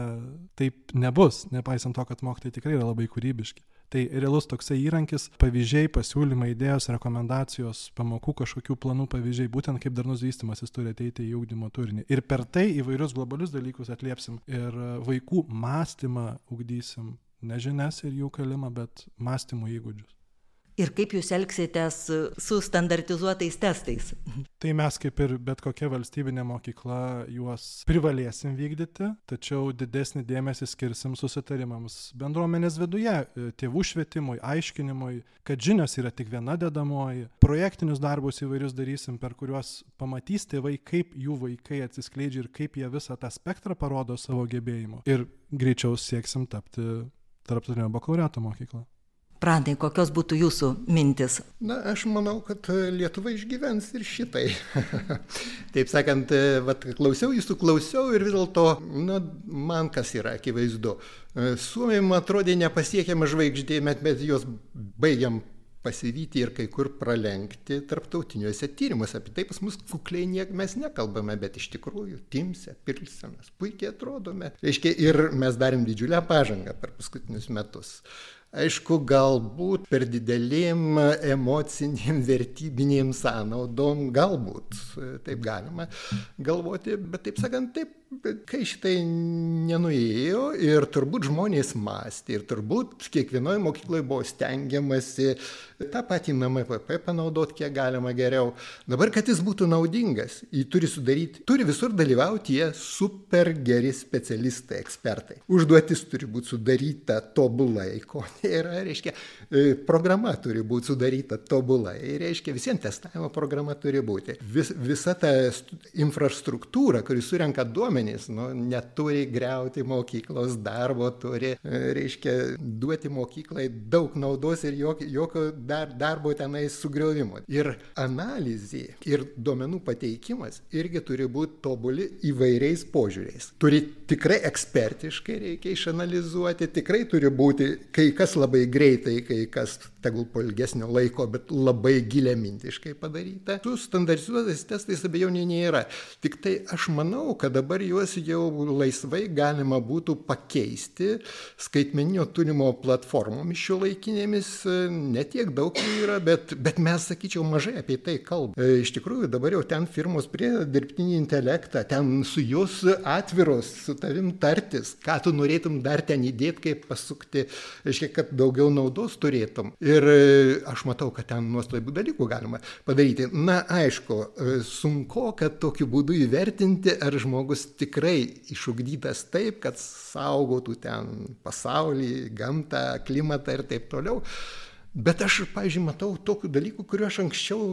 taip nebus nepaisant to, kad mokytojai tikrai yra labai kūrybiški. Tai realus toksai įrankis, pavyzdžiai, pasiūlymai, idėjos, rekomendacijos, pamokų kažkokių planų pavyzdžiai, būtent kaip darnus vystimasis turi ateiti į ūkdymo turinį. Ir per tai įvairius globalius dalykus atliepsim ir vaikų mąstymą ugdysim, ne žinias ir jų kalimą, bet mąstymo įgūdžius. Ir kaip jūs elgsitės su standartizuotais testais? Tai mes kaip ir bet kokia valstybinė mokykla juos privalėsim vykdyti, tačiau didesnį dėmesį skirsim susitarimams bendruomenės viduje, tėvų švietimui, aiškinimui, kad žinios yra tik viena dedamoji, projektinius darbus įvairius darysim, per kuriuos pamatys tėvai, kaip jų vaikai atsiskleidžia ir kaip jie visą tą spektrą parodo savo gebėjimų. Ir greičiau sieksim tapti tarptautinio bakalaureato mokyklą. Prantai, kokios būtų jūsų mintis? Na, aš manau, kad Lietuva išgyvens ir šitai. Taip sakant, vat, klausiau jūsų, klausiau ir vis dėlto, na, man kas yra akivaizdu. Suomijai, man atrodė, nepasiekiama žvaigždė, bet mes juos baigiam pasivyti ir kai kur pralenkti tarptautiniuose tyrimuose. Apie tai pas mus kukliai niek mes nekalbame, bet iš tikrųjų timse, pilse mes puikiai atrodome. Reiškia, ir mes darėm didžiulę pažangą per paskutinius metus. Aišku, galbūt per didelėm emocinėm, vertybinėm sąnaudom, galbūt taip galima galvoti, bet taip sakant, taip kai šitai nenuėjo ir turbūt žmonės mąstė ir turbūt kiekvienoje mokykloje buvo stengiamasi tą patį NMPP panaudoti kiek galima geriau. Dabar, kad jis būtų naudingas, jį turi sudaryti, turi visur dalyvauti tie super geri specialistai, ekspertai. Užduotis turi būti sudaryta tobulai, ko nėra, reiškia, e, programa turi būti sudaryta tobulai, reiškia, visiems testavimo programa turi būti. Vis, visa ta infrastruktūra, kuri surenka duomenį, duomenys, nu, neturi greuti mokyklos darbo, turi, e, reiškia, duoti mokyklai daug naudos ir jokio, jokio dar, darbo tenai sugriovimo. Ir analizė, ir duomenų pateikimas irgi turi būti tobuli įvairiais požiūriais. Turi tikrai ekspertiškai reikia išanalizuoti, tikrai turi būti kai kas labai greitai, kai kas tegul po ilgesnio laiko, bet labai giliamintiškai padaryta. Tų standartizuotais testais abejonių nėra. Tik tai aš manau, kad dabar juos jau laisvai galima būtų pakeisti skaitmeninio turinimo platformomis šio laikinėmis. Netiek daug jų yra, bet, bet mes, sakyčiau, mažai apie tai kalbame. Iš tikrųjų, dabar jau ten firmos prie dirbtinį intelektą, ten su jos atviros, su tavim tartis, ką tu norėtum dar ten įdėti, kaip pasukti, reiškia, kad daugiau naudos turėtum. Ir aš matau, kad ten nuostabių dalykų galima padaryti. Na, aišku, sunku, kad tokiu būdu įvertinti, ar žmogus tikrai išugdytas taip, kad saugotų ten pasaulį, gamtą, klimatą ir taip toliau. Bet aš, pavyzdžiui, matau tokių dalykų, kuriuos aš anksčiau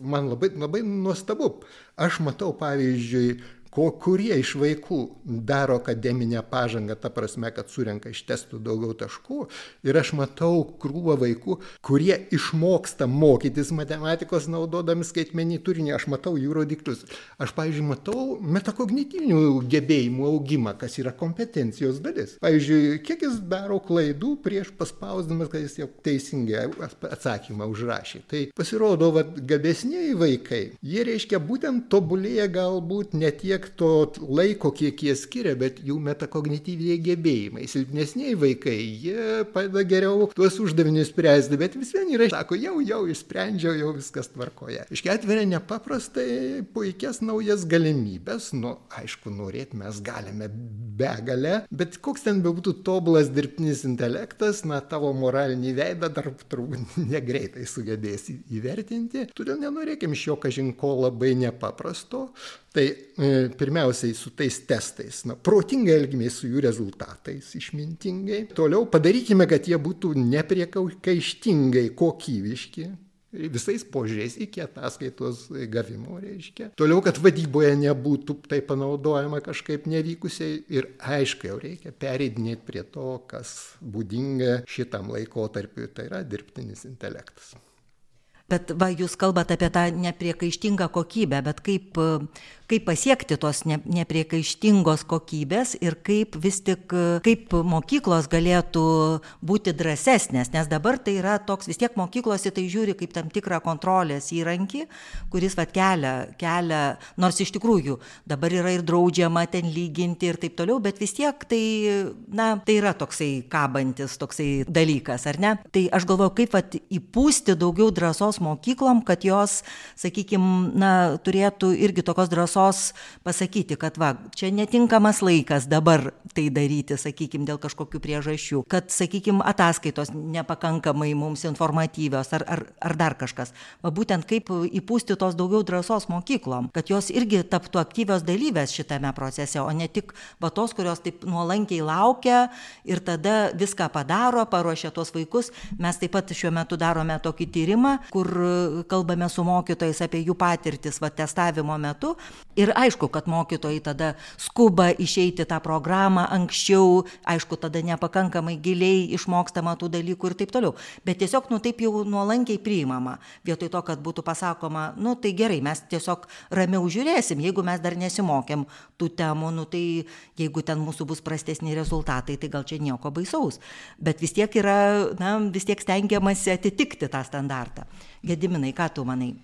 man labai, labai nuostabu. Aš matau, pavyzdžiui, ko kurie iš vaikų daro akademinę pažangą, ta prasme, kad surenka iš testų daugiau taškų. Ir aš matau krūvą vaikų, kurie išmoksta mokytis matematikos naudodami skaitmenį turinį. Aš matau jų rodiklius. Aš, pavyzdžiui, matau metakognityvinių gebėjimų augimą, kas yra kompetencijos dalis. Pavyzdžiui, kiek jis daro klaidų prieš paspausdamas, kad jis jau teisingai atsakymą užrašė. Tai pasirodo, kad gabesniai vaikai, jie reiškia būtent tobulėja galbūt ne tiek tiek to laiko, kiek jie skiria, bet jų metakognityviniai gebėjimai. Silpnesniai vaikai, jie padeda geriau tuos uždavinius spręsti, bet vis vien yra, sako, jau, jau išsprendžiau, jau viskas tvarkoje. Iškia atveria nepaprastai puikias naujas galimybės, nu, aišku, norėti mes galime begalę, bet koks ten bebūtų tobulas dirbtinis intelektas, na, tavo moralinį veidą dar turbūt negreitai sugebės įvertinti. Todėl nenorėkim iš jo kažinko labai nepaprasto, Tai e, pirmiausiai su tais testais, na, protingai elgimės su jų rezultatais, išmintingai. Toliau padarykime, kad jie būtų nepriekaištingai kokybiški, visais požiūriais iki ataskaitos gavimo, reiškia. Toliau, kad vadyboje nebūtų tai panaudojama kažkaip nevykusiai ir aišku, jau reikia pereidinėti prie to, kas būdinga šitam laikotarpiu, tai yra dirbtinis intelektas. Bet va, jūs kalbate apie tą nepriekaištingą kokybę, bet kaip, kaip pasiekti tos ne, nepriekaištingos kokybės ir kaip vis tik, kaip mokyklos galėtų būti drąsesnės, nes dabar tai yra toks, vis tiek mokyklos į tai žiūri kaip tam tikrą kontrolės įrankį, kuris va kelia, kelia, nors iš tikrųjų dabar yra ir draudžiama ten lyginti ir taip toliau, bet vis tiek tai, na, tai yra toksai kabantis, toksai dalykas, ar ne? Tai aš galvoju, kaip va įpūsti daugiau drąsos mokyklom, kad jos, sakykime, na, turėtų irgi tokios drąsos drąsos pasakyti, kad va, čia netinkamas laikas dabar tai daryti, sakykime, dėl kažkokių priežasčių, kad, sakykime, ataskaitos nepakankamai mums informatyvios ar, ar, ar dar kažkas. Va būtent kaip įpūsti tos daugiau drąsos mokyklom, kad jos irgi taptų aktyvios dalyvės šitame procese, o ne tik va tos, kurios taip nuolankiai laukia ir tada viską padaro, paruošia tuos vaikus. Mes taip pat šiuo metu darome tokį tyrimą, kur kalbame su mokytojais apie jų patirtis va testavimo metu. Ir aišku, kad mokytojai tada skuba išeiti tą programą anksčiau, aišku, tada nepakankamai giliai išmokstama tų dalykų ir taip toliau. Bet tiesiog, nu taip jau nuolankiai priimama. Vietoj to, kad būtų pasakoma, nu tai gerai, mes tiesiog ramiau žiūrėsim, jeigu mes dar nesimokėm tų temų, nu tai jeigu ten mūsų bus prastesni rezultatai, tai gal čia nieko baisaus. Bet vis tiek yra, na, vis tiek stengiamasi atitikti tą standartą. Gediminai, ką tu manai?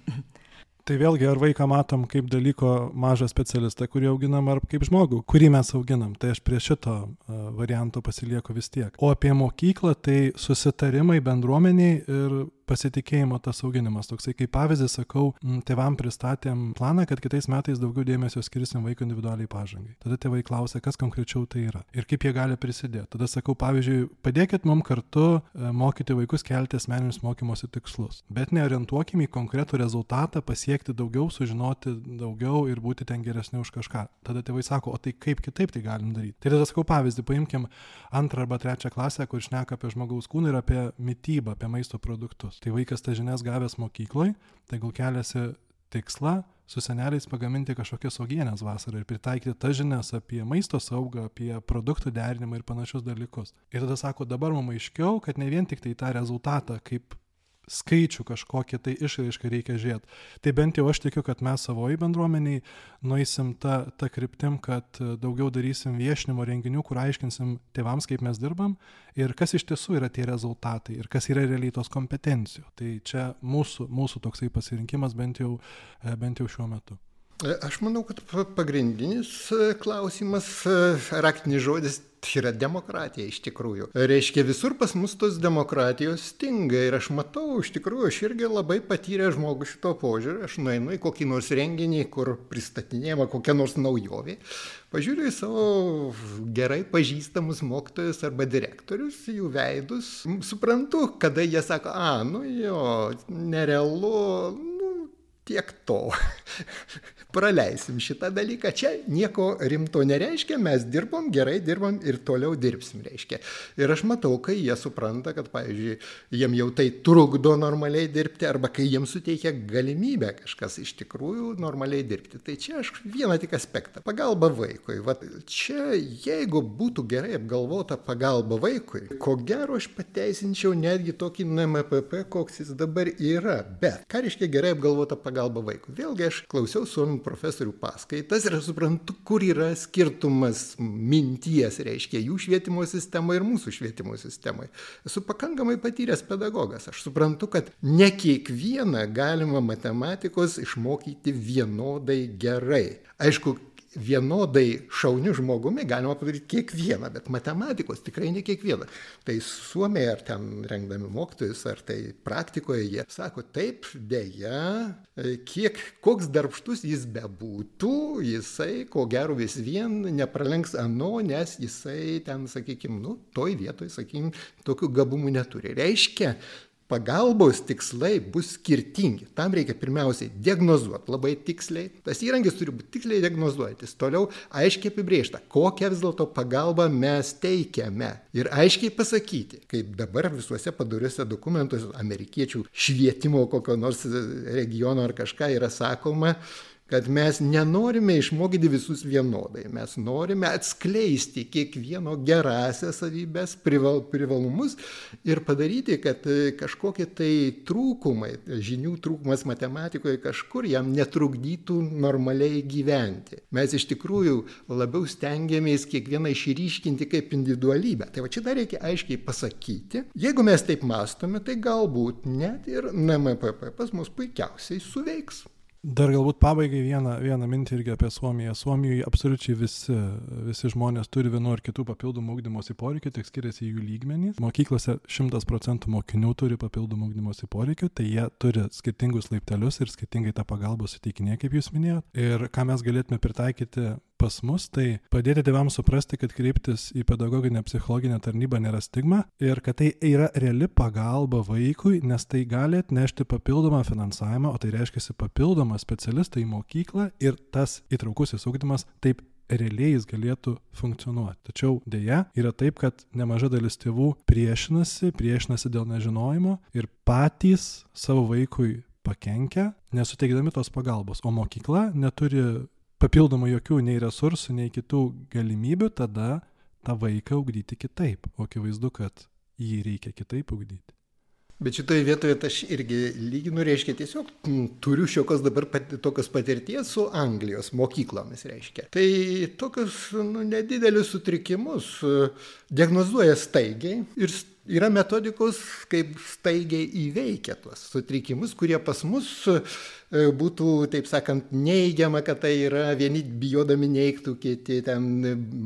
Tai vėlgi, ar vaiką matom kaip dalyko mažą specialistą, kurį auginam, ar kaip žmogų, kurį mes auginam. Tai aš prie šito uh, varianto pasilieku vis tiek. O apie mokyklą, tai susitarimai bendruomeniai ir pasitikėjimo tas auginimas. Toksai kaip pavyzdį sakau, tėvam pristatėm planą, kad kitais metais daugiau dėmesio skirsim vaiko individualiai pažangai. Tada tėvai klausia, kas konkrečiau tai yra ir kaip jie gali prisidėti. Tada sakau, pavyzdžiui, padėkit mums kartu e, mokyti vaikus kelti asmeninius mokymosi tikslus, bet neorientuokime į konkretų rezultatą, pasiekti daugiau, sužinoti daugiau ir būti ten geresni už kažką. Tada tėvai sako, o tai kaip kitaip tai galim daryti. Tai tada sakau pavyzdį, paimkim antrą arba trečią klasę, kur šneka apie žmogaus kūną ir apie mytybą, apie maisto produktus žinias. Tai vaikas tas žinias gavęs mokykloj, tai gal keliasi tikslą su seneliais pagaminti kažkokias augienės vasarą ir pritaikyti tas žinias apie maisto saugą, apie produktų derinimą ir panašius dalykus. Ir tada sako, dabar mums aiškiau, kad ne vien tik tai tą rezultatą, kaip skaičių kažkokią tai išraišką reikia žiūrėti. Tai bent jau aš tikiu, kad mes savoji bendruomeniai nueisim tą, tą kryptim, kad daugiau darysim viešinimo renginių, kur aiškinsim tėvams, kaip mes dirbam ir kas iš tiesų yra tie rezultatai ir kas yra realiai tos kompetencijų. Tai čia mūsų, mūsų toksai pasirinkimas bent jau, bent jau šiuo metu. Aš manau, kad pagrindinis klausimas, raktinis žodis yra demokratija iš tikrųjų. Reiškia, visur pas mus tos demokratijos stinga ir aš matau, iš tikrųjų, aš irgi labai patyrę žmogus šito požiūrį, aš nueinu į kokį nors renginį, kur pristatinėjama kokia nors naujovė, pažiūriu į savo gerai pažįstamus mokytojus arba direktorius, jų veidus, suprantu, kada jie sako, a, nu jo, nerealu, tiek to. praleisim šitą dalyką. Čia nieko rimto nereiškia, mes dirbom, gerai dirbom ir toliau dirbsim, reiškia. Ir aš matau, kai jie supranta, kad, pavyzdžiui, jiem jau tai trukdo normaliai dirbti, arba kai jiems suteikia galimybę kažkas iš tikrųjų normaliai dirbti. Tai čia aš vieną tik aspektą. Pagalba vaikui. Vat čia, jeigu būtų gerai apgalvota pagalba vaikui, ko gero aš pateisinčiau netgi tokį NMPP, koks jis dabar yra. Bet ką reiškia gerai apgalvota pagalba vaikui? Vėlgi aš klausiau suomių profesorių paskaitas ir aš suprantu, kur yra skirtumas minties, reiškia, jų švietimo sistemoje ir mūsų švietimo sistemoje. Esu pakankamai patyręs pedagogas. Aš suprantu, kad ne kiekvieną galima matematikos išmokyti vienodai gerai. Aišku, vienodai šauniu žmogumi galima padaryti kiekvieną, bet matematikos tikrai ne kiekvieną. Tai suomiai ar ten rengdami mokytojus, ar tai praktikoje jie sako, taip, dėja, kiek, koks darbštus jis bebūtų, jisai, ko gero, vis vien nepralenks ano, nes jisai ten, sakykime, nu, toj vietoj, sakykime, tokių gabumų neturi. Reiškia, pagalbos tikslai bus skirtingi. Tam reikia pirmiausiai diagnozuoti labai tiksliai. Tas įrankis turi būti tiksliai diagnozuojantis. Toliau aiškiai apibriešta, kokią vis dėlto pagalbą mes teikiame. Ir aiškiai pasakyti, kaip dabar visuose padariuose dokumentuose amerikiečių švietimo kokio nors regiono ar kažką yra sakoma, kad mes nenorime išmokyti visus vienodai, mes norime atskleisti kiekvieno gerasias savybės, prival, privalumus ir padaryti, kad e, kažkokie tai trūkumai, žinių trūkumas matematikoje kažkur jam netrukdytų normaliai gyventi. Mes iš tikrųjų labiau stengiamės kiekvieną išryškinti kaip individualybę. Tai va čia dar reikia aiškiai pasakyti. Jeigu mes taip mastome, tai galbūt net ir NMPP pas mus puikiausiai suveiks. Dar galbūt pabaigai vieną, vieną mintį irgi apie Suomiją. Suomijoje absoliučiai visi, visi žmonės turi vienu ar kitų papildomų ūkdymosi poreikių, tik skiriasi jų lygmenys. Mokyklose 100 procentų mokinių turi papildomų ūkdymosi poreikių, tai jie turi skirtingus laiptelius ir skirtingai tą pagalbą suteikinė, kaip jūs minėjote. Ir ką mes galėtume pritaikyti pas mus, tai padėti tėvams suprasti, kad kreiptis į pedagoginę psichologinę tarnybą nėra stigma ir kad tai yra reali pagalba vaikui, nes tai gali atnešti papildomą finansavimą, o tai reiškia papildomą specialistą į mokyklą ir tas įtraukusis ūkdymas taip realiai jis galėtų funkcionuoti. Tačiau dėja yra taip, kad nemaža dalis tėvų priešinasi, priešinasi dėl nežinojimo ir patys savo vaikui pakenkia, nesuteikdami tos pagalbos, o mokykla neturi papildomai jokių nei resursų, nei kitų galimybių, tada tą vaiką ugdyti kitaip. O akivaizdu, kad jį reikia kitaip ugdyti. Bet šitoje vietoje aš irgi lyginu, reiškia, tiesiog turiu šiokios dabar pat, tokios patirties su Anglijos mokyklomis, reiškia. Tai tokius nu, nedidelius sutrikimus e, diagnozuoja staigiai ir staigiai yra metodikos, kaip staigiai įveikia tuos sutrikimus, kurie pas mus e, būtų, taip sakant, neigiama, kad tai yra vieni bijodami neiktų, kiti ten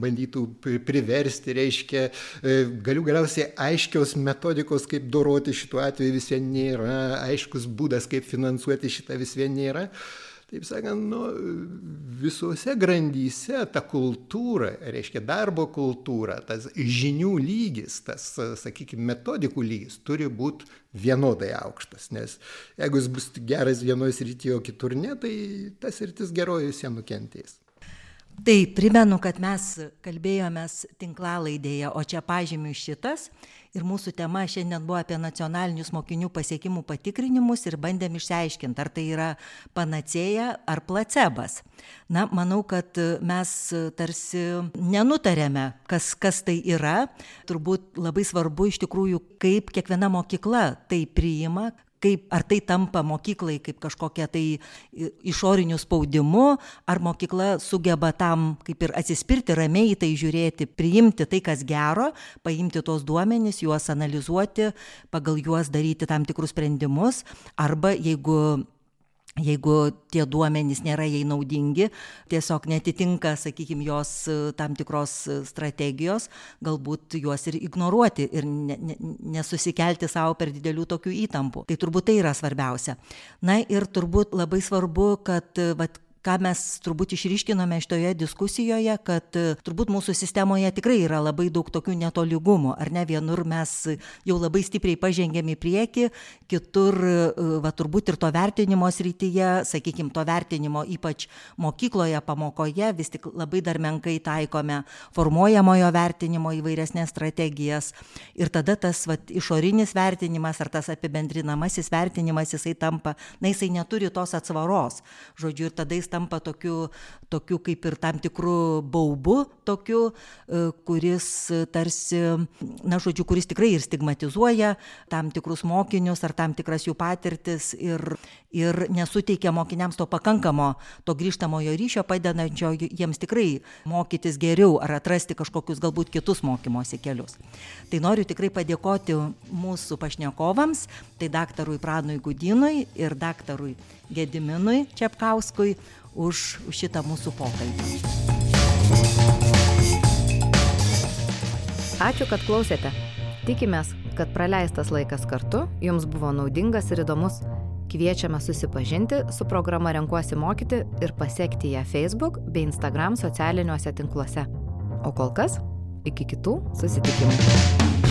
bandytų priversti, reiškia, e, galiu galiausiai aiškios metodikos, kaip doroti šituo atveju vis vien nėra, aiškus būdas, kaip finansuoti šitą vis vien nėra taip sakant, nu, visose grandyse ta kultūra, reiškia darbo kultūra, tas žinių lygis, tas, sakykime, metodikų lygis turi būti vienodai aukštas, nes jeigu jis bus geras vienoje srityje, o kitur ne, tai tas sritis geroji visiems nukentės. Tai primenu, kad mes kalbėjomės tinklalaidėje, o čia pažymiu šitas ir mūsų tema šiandien buvo apie nacionalinius mokinių pasiekimų patikrinimus ir bandėm išsiaiškinti, ar tai yra panacėja ar placebas. Na, manau, kad mes tarsi nenutarėme, kas, kas tai yra. Turbūt labai svarbu iš tikrųjų, kaip kiekviena mokykla tai priima, kaip ar tai tampa mokyklai kaip kažkokia tai išoriniu spaudimu, ar mokykla sugeba tam kaip ir atsispirti, ramiai tai žiūrėti, priimti tai, kas gero, paimti tos duomenys, juos analizuoti, pagal juos daryti tam tikrus sprendimus, arba jeigu jeigu tie duomenys nėra jai naudingi, tiesiog netitinka, sakykime, jos e, tam tikros e, strategijos, galbūt juos ir ignoruoti ir ne, ne, nesusikelti savo per didelių tokių įtampų. Tai turbūt tai yra svarbiausia. Na ir turbūt labai svarbu, kad e, vat, ką mes turbūt išryškinome šitoje diskusijoje, kad e, turbūt mūsų sistemoje tikrai yra labai daug tokių netolygumų, ar ne? Vienur mes jau labai stipriai pažengėm į priekį, kitur, e, va turbūt ir to vertinimo srityje, sakykime, to vertinimo ypač mokykloje, pamokoje vis tik labai dar menkai taikome formuojamojo vertinimo įvairesnės strategijas. Ir tada tas va, išorinis vertinimas ar tas apibendrinamasis vertinimas jisai tampa, na jisai neturi tos atsvaros, žodžiu, ir tada jis tampa tokiu, tokiu kaip ir tam tikru baubu, tokiu, e, kuris tarsi, na, žodžiu, kuris tikrai ir stigmatizuoja tam tikrus mokinius ar tam tikras jų patirtis ir, ir nesuteikia mokiniams to pakankamo, to grįžtamojo ryšio, padedančio jiems tikrai mokytis geriau ar atrasti kažkokius galbūt kitus mokymosi kelius. Tai noriu tikrai padėkoti mūsų pašnekovams, tai daktarui Pranui Gudinui ir daktarui Gediminui Čepkauskui už šitą mūsų pokalbį. Ačiū, kad klausėte. Tikimės, kad praleistas laikas kartu jums buvo naudingas ir įdomus. Kviečiame susipažinti su programa Renkuosi mokyti ir pasiekti ją Facebook bei Instagram socialiniuose tinkluose. O kol kas, iki kitų susitikimų.